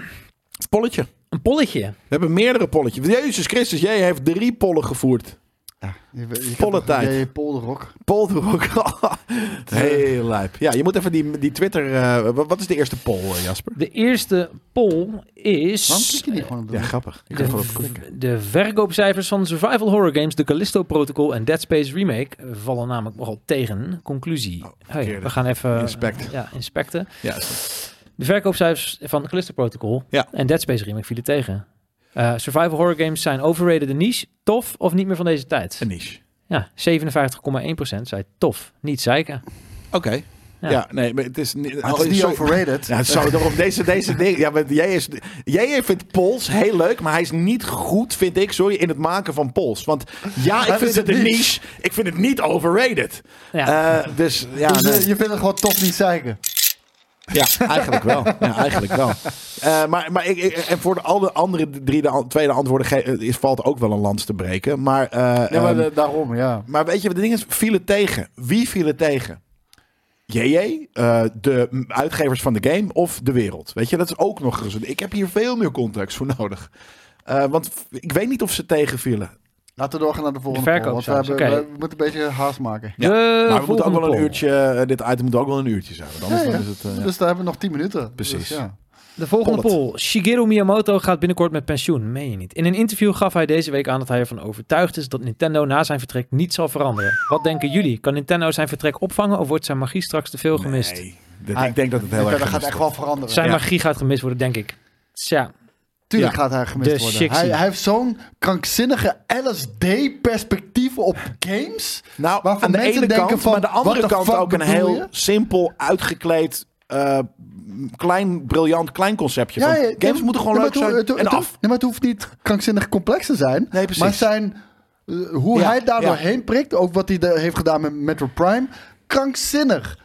Polletje. Een polletje. We hebben meerdere polletjes. Jezus Christus, jij heeft drie pollen gevoerd. Ja, je, je Volle tijd. polderrok. Polderok. Heel lijp. Ja, je moet even die, die Twitter... eh, wat is de eerste poll, eh, Jasper? De eerste poll is... Waarom klik je niet gewoon op de Ja, grappig. Ik De, de verkoopcijfers van survival horror games, de Callisto Protocol en Dead Space Remake vallen namelijk nogal tegen. Conclusie. Oh, Hey, we gaan even Inspect. ja, inspecten. Ja, is- De verkoopcijfers van de Callisto Protocol Ja. en Dead Space Remake vielen tegen. Eh, survival horror games zijn overrated de niche, tof of niet meer van deze tijd. een niche. Ja, 57,1% zei tof, niet zeiken. Oké. Ja. Ja. nee, maar het is niet... Maar het is oh, niet sorry. overrated. Ja, zo, daarom deze, deze ding. Ja, maar jij, is, jij vindt Pols heel leuk, maar hij is niet goed, vind ik, sorry, in het maken van Pols. Want ja, ik vind het een niche. niche. Ik vind het niet overrated. Ja. Eh, dus ja, Dus, nee. eh, je vindt het gewoon tof niet zeiken. Ja, eigenlijk wel. Ja, eigenlijk wel. Eh, maar maar ik, ik- en voor de alle andere drie, de tweede antwoorden is, valt ook wel een lans te breken. Maar, eh, Ja, maar ehm, de- daarom, ja. Maar weet je, wat de ding is, viel het tegen. Wie viel het tegen? JJ, eh, de uitgevers van de game of de wereld? Weet je, dat is ook nog eens. Ik heb hier veel meer context voor nodig. Eh, want ik weet niet of ze tegenvielen. Laten we doorgaan naar de volgende De poll, Want we, hebben, we moeten een beetje haast maken. Ja, De maar we moeten ook wel een uurtje. eh, dit item moet ook wel een uurtje zijn. Want anders Ja, ja. dan is het. eh, ja. Dus daar hebben we nog 10 minuten. Precies. Dus, ja. De volgende Pollet. poll. Shigeru Miyamoto gaat binnenkort met pensioen. Meen je niet. In een interview gaf hij deze week aan dat hij ervan overtuigd is dat Nintendo na zijn vertrek niet zal veranderen. Wat denken jullie? Kan Nintendo zijn vertrek opvangen of wordt zijn magie straks te veel gemist? Nee, dat- ik denk dat het heel Dat erg gaat echt wel veranderen. Zijn Ja. magie gaat gemist worden, denk ik. Tja, Tuurlijk Ja. gaat hij gemist De worden. Hij, hij heeft zo'n krankzinnige LSD-perspectief op games. Nou, Waarvan aan de mensen ene denken kant, van, maar aan de andere kant ook een heel je? simpel, uitgekleed, eh, klein, briljant, klein conceptje. van, ja, games moeten gewoon ja, leuk maar het- zijn het- en het- af. Maar het hoeft niet krankzinnig complex te zijn. Nee, precies. Maar zijn, eh, hoe Ja, hij daar ja. doorheen prikt, ook wat hij de- heeft gedaan met Metro Prime, krankzinnig.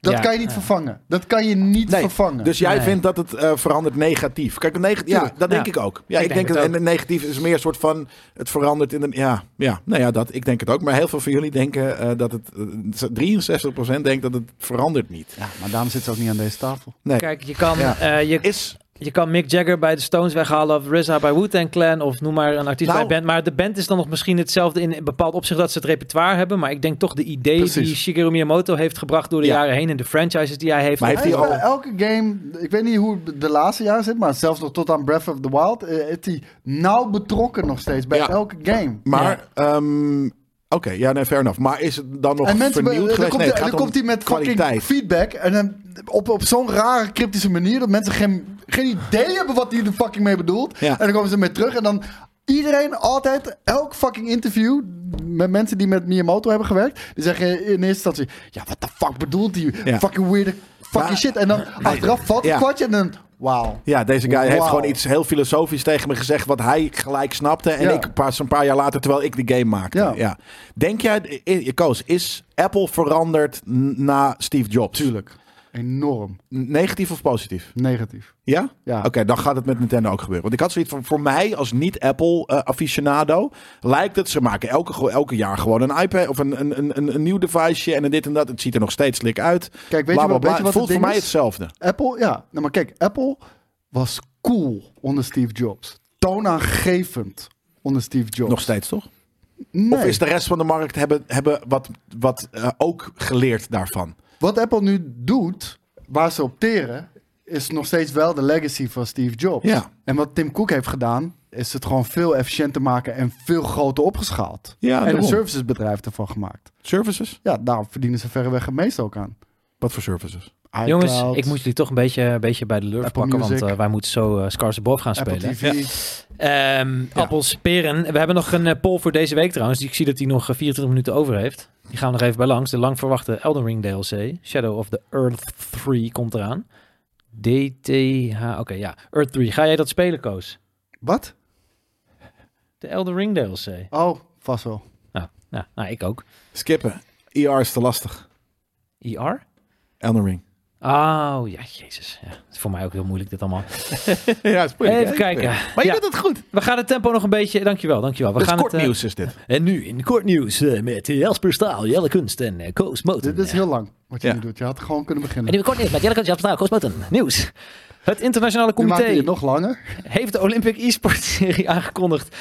Dat Ja, kan je niet ja. vervangen. Dat kan je niet Nee, vervangen. Dus jij Nee. vindt dat het eh, verandert negatief. Kijk, neg ja, dat denk Ja. ik ook. Ja, Ik ik, denk denk het dat ook. en het negatief is meer een soort van het verandert in een ja, ja, nou ja, dat ik denk het ook. Maar heel veel van jullie denken eh, dat het eh, 63% denkt dat het verandert niet. ja, maar daarom zit ze ook niet aan deze tafel. Nee, kijk, je kan, Ja. eh, je, is je kan Mick Jagger bij de Stones weghalen of RZA bij Wu-Tang Clan of noem maar een artiest Nou- bij band. Maar de band is dan nog misschien hetzelfde in een bepaald opzicht dat ze het repertoire hebben. Maar ik denk toch de idee Precies. die Shigeru Miyamoto heeft gebracht door de Ja. jaren heen en de franchises die hij heeft. Maar heeft Hij bij elke game, ik weet niet hoe het de laatste jaar zit, maar zelfs nog tot aan Breath of the Wild, eh, is hij nauw betrokken nog steeds bij Ja. elke game. maar ehm, oké, ja, nee, fair enough. Maar is het dan nog En mensen, vernieuwd geweest? komt, Nee, dan komt hij met fucking kwaliteit. feedback en dan op, op zo'n rare cryptische manier dat mensen geen, geen idee hebben wat hij er fucking mee bedoelt. Ja. En dan komen ze mee terug en dan iedereen altijd, elk fucking interview met mensen die met Miyamoto hebben gewerkt, die zeggen in eerste instantie, ja, wat de fuck bedoelt hij? Ja. Fucking weird fucking Maar- shit. En dan achteraf valt het Ja. kwartje en dan, wauw. Ja, deze guy heeft gewoon iets heel filosofisch tegen me gezegd wat hij gelijk snapte. En Ja. ik pas een paar jaar later, terwijl ik de game maakte. Ja. Ja. Denk jij, eh, Koos, is Apple veranderd na Steve Jobs? Tuurlijk. Enorm. Negatief of positief? Negatief. Ja? Ja. Oké, dan gaat het met Nintendo ook gebeuren. Want ik had zoiets van, voor mij als niet-Apple-aficionado, lijkt het, ze maken elke, elke jaar gewoon een iPad of een, een, een, een, nieuw deviceje en een dit en dat. Het ziet er nog steeds slik uit. Kijk, weet Bla, je bla, wat, bla. weet je wat het voelt voor mij is? hetzelfde. Apple, ja. Nou, maar kijk, Apple was cool onder Steve Jobs. Toonaangevend onder Steve Jobs. Nog steeds, toch? Nee. Of is de rest van de markt hebben, hebben wat, wat eh, ook geleerd daarvan? Wat Apple nu doet, waar ze op teren, is nog steeds wel de legacy van Steve Jobs. Ja. En wat Tim Cook heeft gedaan, is het gewoon veel efficiënter maken en veel groter opgeschaald. Ja, en een daarom. servicesbedrijf ervan gemaakt. Services? Ja, daarom verdienen ze verreweg het meest ook aan. Wat voor services? Jongens, ik moet jullie toch een beetje, een beetje bij de lurf Apple pakken, want eh, wij moeten zo uh, Scars Above gaan Apple spelen. Ehm, Appels, peren. We hebben nog een eh, poll voor deze week trouwens. Ik zie dat hij nog eh, 24 minuten over heeft. Die gaan we nog even bij langs. De lang verwachte Elden Ring DLC. Shadow of the Earth 3 komt eraan. DTH. Oké, ja. Earth 3. Ga jij dat spelen, Koos? Wat? De Elden Ring DLC. Oh, vast wel. Nou, nou, nou, ik ook. Skippen. ER is te lastig. ER? Elden Ring. Oh, ja, jezus. Ja, het is voor mij ook heel moeilijk dit allemaal. ja, is Even kijken. Maar je Ja. doet het goed. We gaan het tempo nog een beetje... Dankjewel, dankjewel. We is gaan kort het, eh, nieuws is dit. En nu in kort nieuws eh, met Jasper Staal, Jelle Kunst en eh, Koos Moten. Dit is heel lang wat je Ja. nu doet. Je had gewoon kunnen En beginnen. nu in kort nieuws met Jelle Kunst, Jasper Staal, Koos Moten. Nieuws. Het internationale Nu maak je comité het nog langer. heeft de Olympic e-sport serie aangekondigd.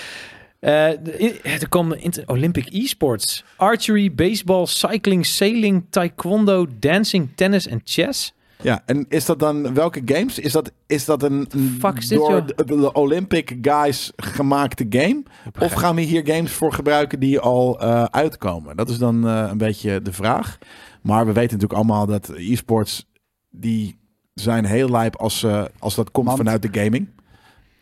Eh, er komen Olympic e-sports. Archery, baseball, cycling, sailing, taekwondo, dancing, tennis en chess. Ja, en is dat dan welke games? Is dat, is dat een, Fuck door de, de Olympic guys gemaakte game? Of gaan we hier games voor gebruiken die al eh, uitkomen? Dat is dan eh, een beetje de vraag. Maar we weten natuurlijk allemaal dat e-sports, die zijn heel lijp als, eh, als dat komt Want- vanuit de gaming.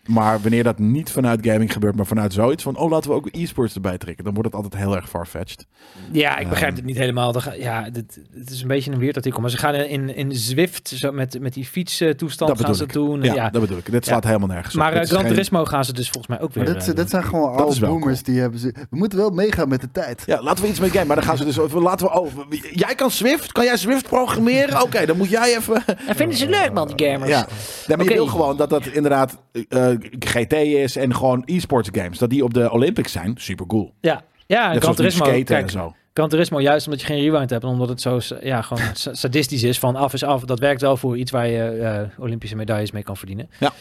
Maar wanneer dat niet vanuit gaming gebeurt, maar vanuit zoiets van, oh laten we ook e-sports erbij trekken, dan wordt het altijd heel erg farfetched. Ja, ik begrijp Ehm. het niet helemaal. Ja, dit, het is een beetje een weird artikel. Maar ze gaan in, in Zwift zo met, met die fietstoestand Dat gaan bedoel ze ik. doen. Ja, Ja, dat bedoel ik. Dit slaat helemaal nergens op. Maar is Gran geen- Turismo gaan ze dus volgens mij ook weer Maar dit, eh, dit zijn gewoon Dat oude boomers die hebben ze. We moeten wel meegaan met de tijd. Ja, laten we iets met game. Maar dan gaan ze dus. Laten we. Oh, jij kan Swift? Kan jij Swift programmeren? Oké, dan moet jij even. En vinden ze leuk, man, die gamers. Ja. Nee, maar Oké. je wil gewoon dat dat inderdaad eh, GT is en gewoon e-sports games. Dat die op de Olympics zijn. Super cool. Ja, ja en Gran Turismo, skaten en kijk, zo. Gran Turismo juist omdat je geen rewind hebt en omdat het zo ja, gewoon sa- sadistisch is van af is af. Dat werkt wel voor iets waar je eh, Olympische medailles mee kan verdienen. Ja.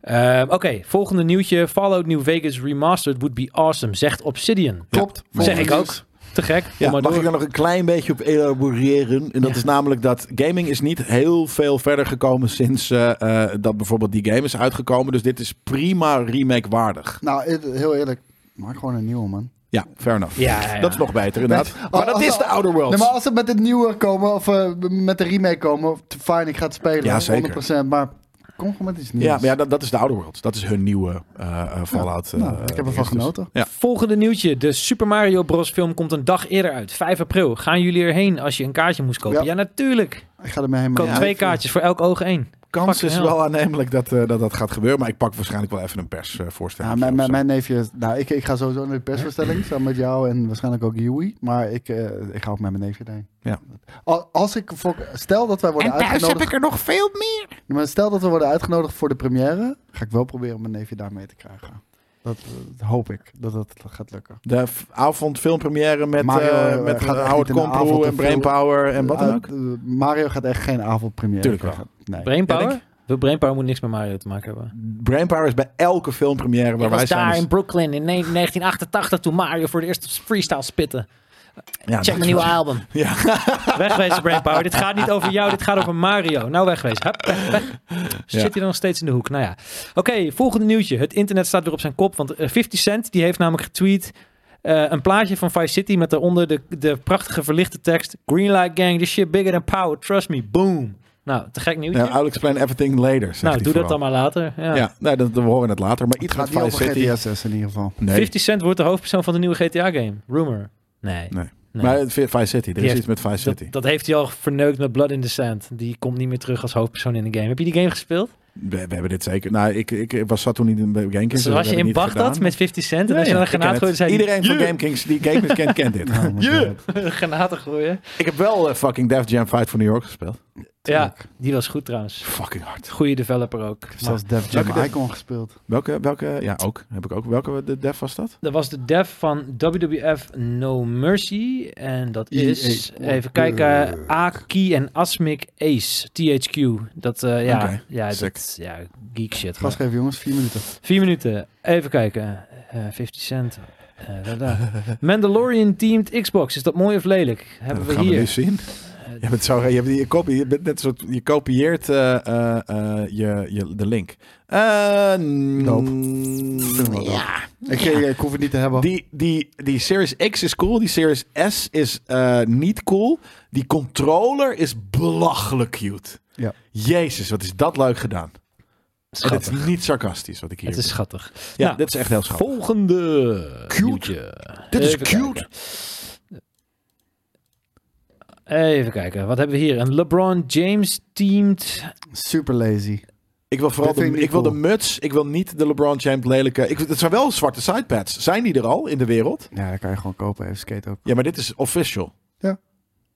Ehm, Oké, volgende nieuwtje. Fallout New Vegas Remastered would be awesome, zegt Obsidian. Klopt. Zeg ik ook. Te gek. Ja, Kom maar mag door. ik daar nog een klein beetje op elaboreren? En dat Ja. is namelijk dat gaming is niet heel veel verder gekomen sinds eh, eh, dat bijvoorbeeld die game is uitgekomen. Dus dit is prima remake waardig. Nou, heel eerlijk. Maak gewoon een nieuwe, man. Ja, fair enough. Ja, ja, ja. Dat is nog beter inderdaad. Maar dat als- is de Outer Worlds. Nee, maar als ze met het nieuwe komen, of eh, met de remake komen, fine, ik ga het spelen. Ja, zeker. 100%, maar kom gewoon met iets nieuws. Ja, maar ja dat, dat is de Outer Worlds. Dat is hun nieuwe eh eh, Fallout. Nou, eh, ik heb ervan genoten. Ja. Volgende nieuwtje. De Super Mario Bros. film komt een dag eerder uit. 5 april. Gaan jullie erheen als je een kaartje moest kopen? Ja, Ja. natuurlijk. Ik ga ermee heen. Koop twee kaartjes voor elk oog één. Kans is wel aannemelijk dat, eh, dat dat gaat gebeuren. Maar ik pak waarschijnlijk wel even een persvoorstelling. Ja, mijn, mijn, mijn neefje, nou, ik, ik ga sowieso naar de persvoorstelling samen met jou en waarschijnlijk ook Yui. Maar ik, eh, ik ga ook met mijn neefje heen. Ja. Al- Als ik voor, stel dat wij worden uitgenodigd. er nog veel meer. Maar stel dat we worden uitgenodigd voor de première, ga ik wel proberen mijn neefje daar mee te krijgen. Dat, dat hoop ik, dat dat gaat lukken. De avond filmpremière met, Mario, eh, eh, met gaat Howard Komproe te en Brainpower en wat dan Uh, ook. uh, Mario gaat echt geen avondpremière Tuurlijk wel. krijgen. Nee. Brainpower? Ja, De Brainpower moet niks met Mario te maken hebben. Brainpower is bij elke filmpremière waar Ik wij was zijn. daar in Brooklyn in ne- 1988 toen Mario voor de eerste freestyle spitte. Ja, Check mijn nieuwe album. Ja. Wegwezen Brainpower. Dit gaat niet over jou, dit gaat over Mario. Nou wegwezen. Hup, weg, weg. Zit Ja. hij dan nog steeds in de hoek? Nou ja. Oké, volgende nieuwtje. Het internet staat weer op zijn kop. Want eh, 50 Cent die heeft namelijk getweet... eh, een plaatje van Vice City met daaronder de, de prachtige verlichte tekst... Greenlight Gang, this shit bigger than power, trust me, boom. Nou, te gek nieuwtje. Nou, I'll explain everything later. zegt nou, hij doe dat dan maar later. Ja. Ja, nee, dat, we horen het later. Maar iets gaat met niet Vice over City. GTA 6 in ieder geval. Nee, 50 Cent wordt de hoofdpersoon van de nieuwe GTA-game. Rumor. Nee. nee. nee. Maar Vice City, er Die is heeft- iets met Vice City. Dat, dat heeft hij al verneukt met Blood in the Sand. Die komt niet meer terug als hoofdpersoon in de game. Heb je die game gespeeld? We, we hebben dit zeker. Nou, ik, ik was zat toen niet in GameKings. Dus dus was we je in Bagdad met 50 Cent en Ja, als je ja, dan een granaat zei. Iedereen van GameKings die GameKings kent, kent dit. Oh granaten gooien. Ik heb wel eh, fucking Def Jam Fight for New York gespeeld. Ja, die was goed trouwens. Fucking hard. Goede developer ook. Ik heb zelfs Def Jam Welke Icon gespeeld. Welke, welke, ja ook, heb ik ook. Welke de Def was dat? dat was de dev van WWF No Mercy. En dat is, EA. even kijken, Aki en Asmic Ace, THQ. Dat, eh, ja, ja, dat, ja, geek shit. Gas geven jongens, vier minuten. Vier minuten. Even kijken. Eh 50 cent. Eh, da, da. Mandalorian teamed Xbox. Is dat mooi of lelijk? Hebben dat we gaan hier. we nu zien. Je, bent zo, je, hebt, je, kopie, je, bent net zo, je kopieert eh, eh, eh, je, je, de link. Eh, mm, Vind ik ja. Ik, hoef het niet te hebben. Die, die, die Series X is cool. Die Series S is eh, niet cool. Die controller is belachelijk cute. Ja. Jezus, wat is dat leuk gedaan. En het is niet sarcastisch wat ik hier Het is schattig. Ja, Nou, dit is echt heel schattig. Volgende Cute. nieuwtje. Dit is cute. kijken. Even kijken, wat hebben we hier? Een LeBron James teamed. Super lazy. Ik wil vooral de, ik ik wil de muts. Ik wil niet de LeBron James lelijke. Ik, het zijn wel zwarte sidepads. Zijn die er al in de wereld? Ja, dat kan je gewoon kopen. Even skate ook. Ja, maar dit is official.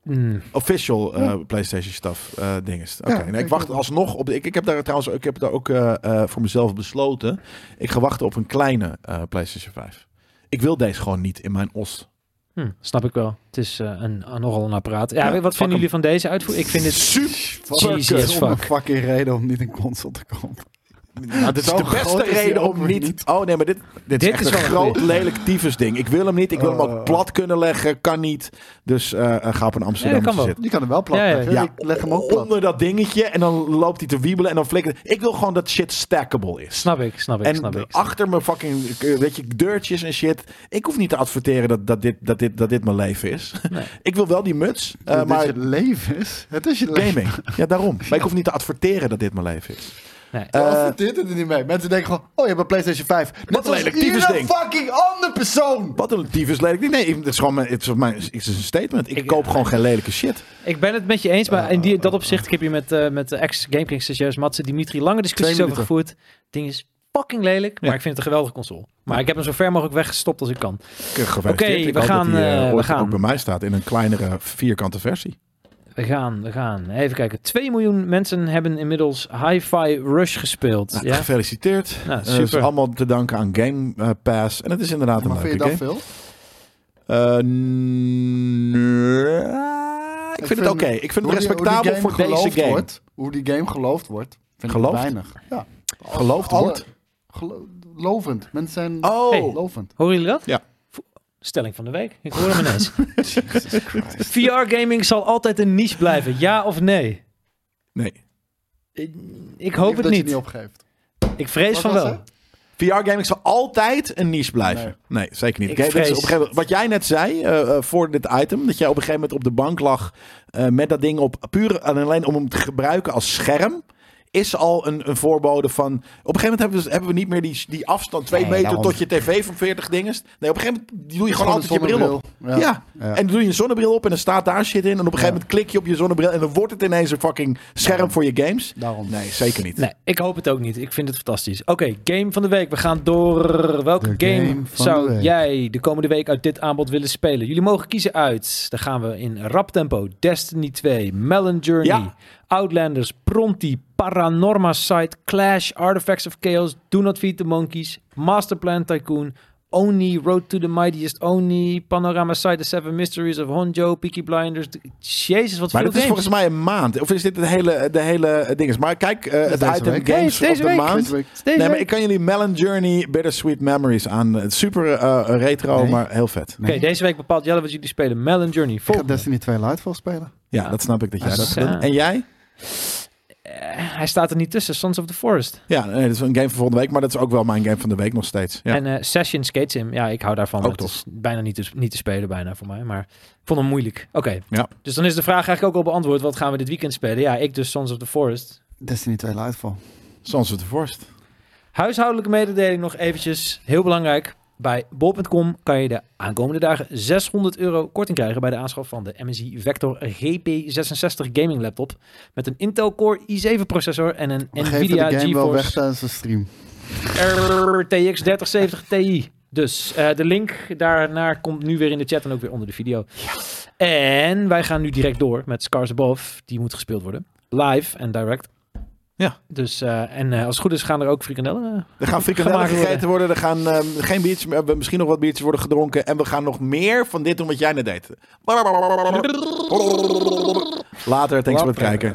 Hmm, Official eh, PlayStation stuff eh dinges. Oké, Ja, nee, ik wacht alsnog op. De, ik, ik heb daar trouwens ik heb daar ook eh, eh, voor mezelf besloten. Ik ga wachten op een kleine eh, PlayStation 5. Ik wil deze gewoon niet in mijn os. Hm, snap ik wel. Het is eh, een, nogal een apparaat. Ja, Ja, wat vinden jullie van deze uitvoering? Ik vind het... super. Zonder fuck. fucking reden om niet een console te kopen. Nou, dit is de beste reden om niet... niet. Oh nee, maar dit, dit, Dit is een groot lelijk tyfus ding. Ik wil hem niet. Ik wil hem Oh. ook plat kunnen leggen. Kan niet. Dus eh, eh, ga op een Amsterdam Ja, zitten. Die kan hem wel plat Ja, ja, leggen. Ja, leg hem ook plat. onder dat dingetje en dan loopt hij te wiebelen en dan flikkert. Ik wil gewoon dat shit stackable is. Snap ik, snap ik, En snap ik. achter mijn fucking, eh, weet je, deurtjes en shit. Ik hoef niet te adverteren dat, dat, dit, dat, dit, dat dit mijn leven is. Nee. ik wil wel die muts, eh, Dit maar is je leven is. Het is je leven. gaming. Ja, daarom. Maar ik hoef niet te adverteren dat dit mijn leven is. Nee. Eh, Uh, dit er niet mee. Mensen denken gewoon, oh, je hebt een PlayStation 5. Net een als lelijk tyfusding. fucking andere persoon. Wat een tyfus lelijk. ding. Nee, het is gewoon mijn, het is mijn, het is een statement. Ik, Ik- koop gewoon geen lelijke shit. Ik ben het met je eens, maar in die, dat opzicht, ik heb hier met, eh met de ex-GameKings stagiaires Matze Dimitri lange discussies over gevoerd. Het ding is fucking lelijk, maar Ja. ik vind het een geweldige console. Maar ik heb hem zo ver mogelijk weggestopt als ik kan. Oké, we gaan, dat die, eh, eh, we gaan. ook bij mij staat in een kleinere vierkante versie. We gaan, we gaan. Even kijken. 2 miljoen mensen hebben inmiddels Hi-Fi Rush gespeeld. Nou, ja? Gefeliciteerd. Nou, Eh, super. is allemaal te danken aan Game eh, Pass. En het is inderdaad een Maar vind je leuke dat game. veel? Eh, nee, ik vind het oké. Ik vind het respectabel hoe die voor deze game. Wordt, hoe die game geloofd wordt, vind Geloofd? ik weinig. Ja. Geloofd Alle- wordt? gelo- lovend. Mensen zijn Oh. Hey. lovend. Horen jullie dat? Ja. Stelling van de week. Ik hoor hem ineens. VR-gaming zal altijd een niche blijven. Ja of nee? Nee. Ik, ik hoop Lief het dat je niet. niet opgeeft. Ik vrees Wat van wel. VR-gaming zal altijd een niche blijven. Nee, zeker niet. Ik vrees- op een gegeven moment, wat jij net zei eh, eh, voor dit item, dat jij op een gegeven moment op de bank lag eh, met dat ding op, puur en alleen om hem te gebruiken als scherm, is al een, een voorbode van... Op een gegeven moment hebben we, hebben we niet meer die, die afstand, twee Nee, meter daarom. tot je tv van 40 dinges. Nee, op een gegeven moment doe je gewoon altijd je bril op. Ja. Ja. En dan doe je een zonnebril op en dan staat daar shit in. En op een gegeven Ja. moment klik je op je zonnebril en dan wordt het ineens een fucking scherm Daarom. voor je games. Daarom. Nee, zeker niet. Nee, ik hoop het ook niet. Ik vind het fantastisch. Oké, game van de week. We gaan door. Welke De game, zou jij de komende week uit dit aanbod willen spelen? Jullie mogen kiezen uit. Dan gaan we in rap tempo. Destiny 2, Melon Journey, Ja. Outlanders, Pronti, Paranorma Site, Clash, Artifacts of Chaos, Do Not Feed the Monkeys, Masterplan Tycoon, Oni, Road to the Mightiest Oni, Panorama Site, The Seven Mysteries of Honjo, Peaky Blinders. Jezus, wat Maar veel dat is games. volgens mij een maand. Of is dit het hele, de hele ding? Maar kijk, eh, het deze item week. Games Nee, deze of de week. maand. Deze week. Deze Nee, maar week. ik kan jullie Melon Journey Bittersweet Memories aan. Het is Super eh, retro, Nee. maar heel vet. Oké, deze week bepaalt Jelle wat jullie spelen. Melon Journey. Ik ga. Destiny 2 Lightfall spelen. Ja, Ja. dat snap ik dat jij dat doet. En jij? Eh, hij staat er niet tussen. Sons of the Forest. Ja, nee, dat is een game van volgende week, maar dat is ook wel mijn game van de week nog steeds. Ja. En eh, Session Skate Sim. Ja, ik hou daarvan. Ook maar het is bijna niet te, niet te spelen bijna voor mij. Maar ik vond hem moeilijk. Oké. Ja. Dus dan is de vraag eigenlijk ook al beantwoord. Wat gaan we dit weekend spelen? Ja, ik dus Sons of the Forest. Destiny 2 Lightfall. Sons of the Forest. Huishoudelijke mededeling nog eventjes. Heel belangrijk. Bij bol.com kan je de aankomende dagen 600 euro korting krijgen bij de aanschaf van de MSI Vector GP66 gaming laptop. Met een Intel Core i7 processor en een We Nvidia de game wel weg GeForce tijdens de stream. RTX 3070 Ti. Dus eh, de link daarnaar komt nu weer in de chat en ook weer onder de video. En wij gaan nu direct door met Scars Above. Die moet gespeeld worden. Live en direct. Ja. Dus, eh, en eh, als het goed is gaan er ook frikandellen. eh, Er gaan frikandellen gegeten worden. Er gaan ehm, geen biertjes meer, misschien nog wat biertjes worden gedronken. En we gaan nog meer van dit doen wat jij net deed. Later, thanks voor het kijken.